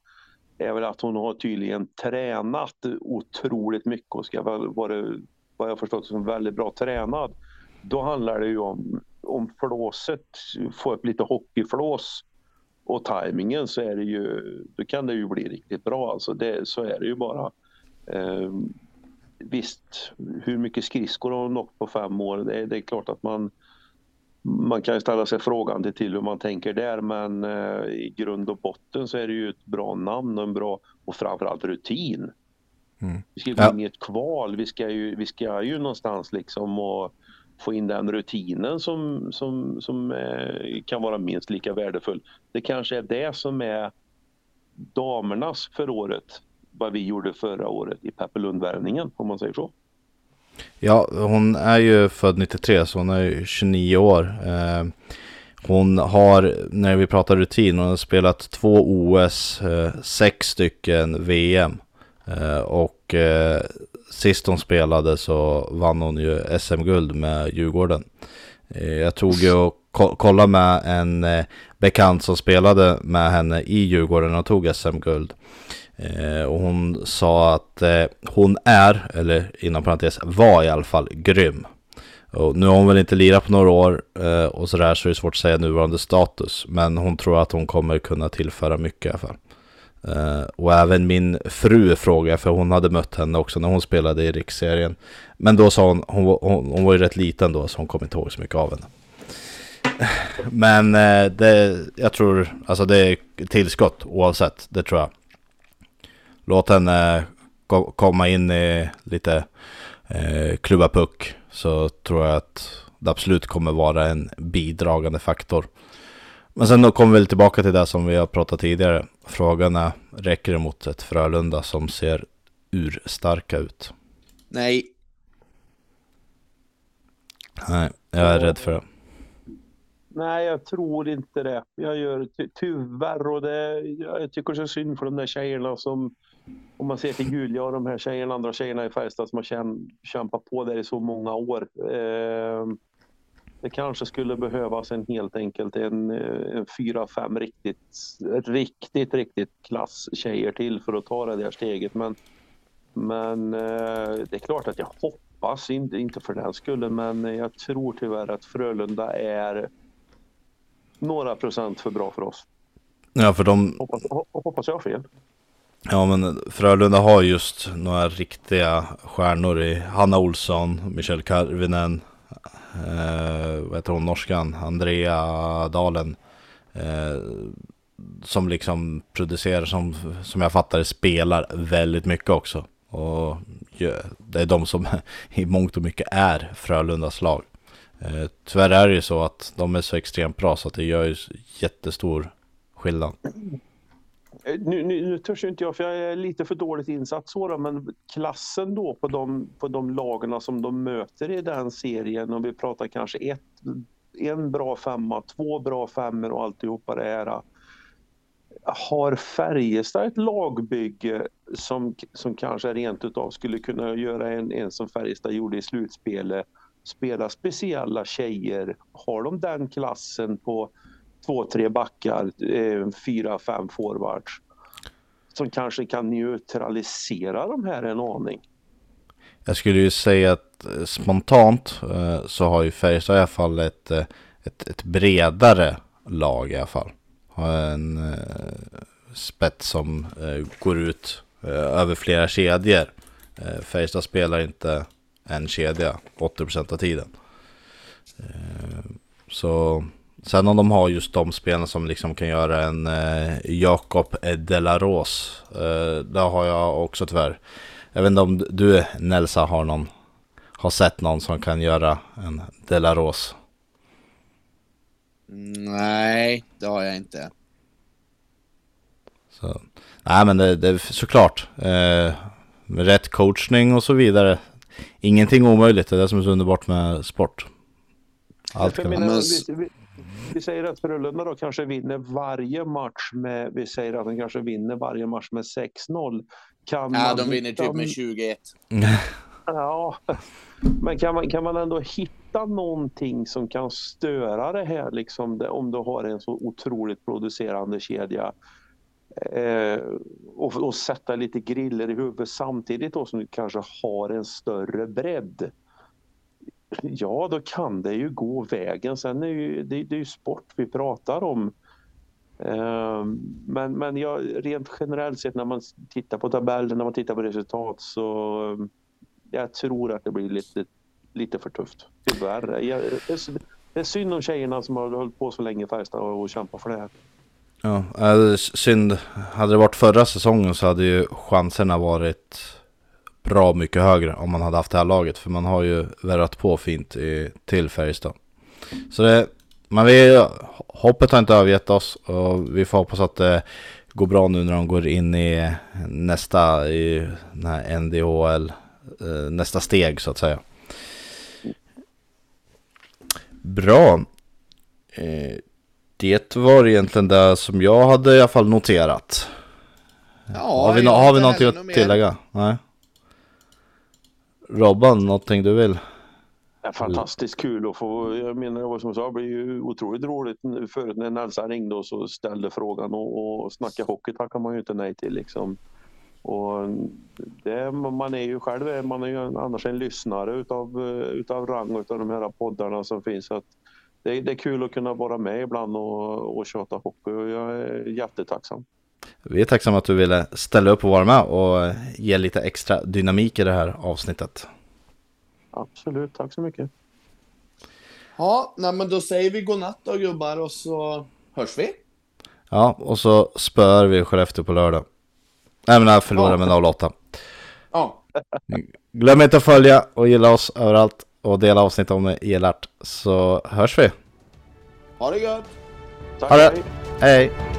är väl att hon har tydligen tränat otroligt mycket och ska väl vara vad jag förstått som väldigt bra tränad. Då handlar det ju om om flåset, få upp lite hockeyflås och tajmingen så är det ju, då kan det ju bli riktigt bra alltså. Det, så är det ju bara. Eh, visst, hur mycket skridskor har hon åkt på fem år? Det, det, är klart att man man kan ställa sig frågan till, till hur man tänker där men eh, i grund och botten så är det ju ett bra namn och en bra och framförallt rutin. Mm. Vi ska ju ja. in i ett kval, vi ska ju, vi ska ju någonstans liksom och få in den rutinen som, som, som eh, kan vara minst lika värdefull. Det kanske är det som är damernas för året vad vi gjorde förra året i Peppelundvärvningen om man säger så. Ja, hon är ju född 93 så hon är ju 29 år. Eh, hon har, när vi pratar rutin, hon har spelat två OS, eh, sex stycken VM. Eh, och eh, sist hon spelade så vann hon ju SM-guld med Djurgården. Eh, jag tog ju och ko kollade med en eh, bekant som spelade med henne i Djurgården och tog SM-guld. Eh, och hon sa att eh, hon är, eller inom parentes var i alla fall, grym. Och nu har hon väl inte lirat på några år eh, och sådär så är det svårt att säga nuvarande status. Men hon tror att hon kommer kunna tillföra mycket i alla fall. Uh, och även min fru frågade, för hon hade mött henne också när hon spelade i riksserien. Men då sa hon, hon, hon, hon var ju rätt liten då så hon kom inte ihåg så mycket av henne. Men uh, det, jag tror, alltså det är tillskott oavsett, det tror jag. Låt henne ko komma in i lite uh, klubba puck så tror jag att det absolut kommer vara en bidragande faktor. Men sen då kommer vi tillbaka till det som vi har pratat tidigare. Frågan är, räcker det mot ett Frölunda som ser urstarka ut? Nej. Nej, jag är rädd för det. Nej, jag tror inte det. Jag gör ty tyvärr och det, jag tycker det är synd för de där tjejerna som, om man ser till Julia och de här tjejerna, andra tjejerna i Färjestad som har kämpat på där i så många år. Eh, det kanske skulle behövas en helt enkelt en, eh, en fyra, fem riktigt, riktigt, riktigt klass tjejer till för att ta det där steget. Men, men eh, det är klart att jag hoppas, inte, inte för den skullen, men jag tror tyvärr att Frölunda är några procent för bra för oss. Ja, för de... Hoppas, hoppas jag har fel. Ja, men Frölunda har just några riktiga stjärnor i Hanna Olsson, Michelle Karvinen, eh, vad heter hon, norskan, Andrea Dalen. Eh, som liksom producerar, som, som jag fattar det, spelar väldigt mycket också. Och det är de som i mångt och mycket är Frölundas lag. Eh, tyvärr är det ju så att de är så extremt bra så att det gör ju jättestor skillnad. Eh, nu, nu, nu törs inte jag, för jag är lite för dåligt insatt så då, men klassen då på de, på de lagarna som de möter i den serien, om vi pratar kanske ett, en bra femma, två bra femmor och alltihopa det här. Har Färjestad ett lagbygge som, som kanske rent utav skulle kunna göra en, en som Färjestad gjorde i slutspelet, spela speciella tjejer? Har de den klassen på två, tre backar, eh, fyra, fem forwards som kanske kan neutralisera de här en aning. Jag skulle ju säga att eh, spontant eh, så har ju Färjestad i alla fall ett, eh, ett, ett bredare lag i alla fall. Har en eh, spets som går ut över flera kedjor. Färjestad spelar inte en kedja 80% av tiden. Så Sen om de har just de spelarna som liksom kan göra en eh, Jakob Delaros. Eh, det har jag också tyvärr. Jag vet inte om du Nelsa har någon har sett någon som kan göra en Delaros? Nej, det har jag inte. Så, nej men det, det såklart. Eh, med rätt coachning och så vidare. Ingenting omöjligt, det är det som är så underbart med sport. Allt kan menar, vi, vi säger att Frölunda då kanske vinner varje match med, vi säger att de kanske vinner varje match med 6-0. Kan ja, de vinner typ med 21. ja, men kan man, kan man ändå hitta någonting som kan störa det här liksom, det, om du har en så otroligt producerande kedja? Eh, och, och, sätta lite griller i huvudet samtidigt då som du kanske har en större bredd. Ja, då kan det ju gå vägen. Sen är ju, det, det är ju sport vi pratar om. Ehm, men, men jag, rent generellt sett när man tittar på tabellen, när man tittar på resultat så ehm, jag tror att det blir lite, lite för tufft. Tyvärr. Jag, det är synd om tjejerna som har hållit på så länge i Färjestad och kämpat för det här. Ja, synd. Hade det varit förra säsongen så hade ju chanserna varit bra mycket högre om man hade haft det här laget. För man har ju värrat på fint i, till Färjestad. Så det, men vi, hoppet har inte övergett oss och vi får hoppas att det går bra nu när de går in i nästa, i den här NDHL, eh, nästa steg så att säga. Bra. Eh, det var egentligen det som jag hade i alla fall noterat. Ja, har vi, har vi någonting att tillägga? Nej. Robban, någonting du vill? Det är fantastiskt kul att få, jag menar det som jag sa, det blir ju otroligt roligt nu förut när Nelsa ringde oss och ställde frågan och, och snacka hockey tackar man ju inte nej till liksom. Och det, man är ju själv, man är ju annars en lyssnare utav, utav rang utav de här poddarna som finns. Så att det, det är kul att kunna vara med ibland och, och tjata hockey och jag är jättetacksam. Vi är tacksamma att du ville ställa upp och vara med och ge lite extra dynamik i det här avsnittet. Absolut, tack så mycket. Ja, nej, men då säger vi godnatt då gubbar och så hörs vi. Ja, och så spör vi Skellefteå på lördag. Nej men jag förlorar Ja. med 08. Ja, Glöm inte att följa och gilla oss överallt och dela avsnitt om ni gillar. Så hörs vi. ha det gött! Tack, Ha det. hej. Hej!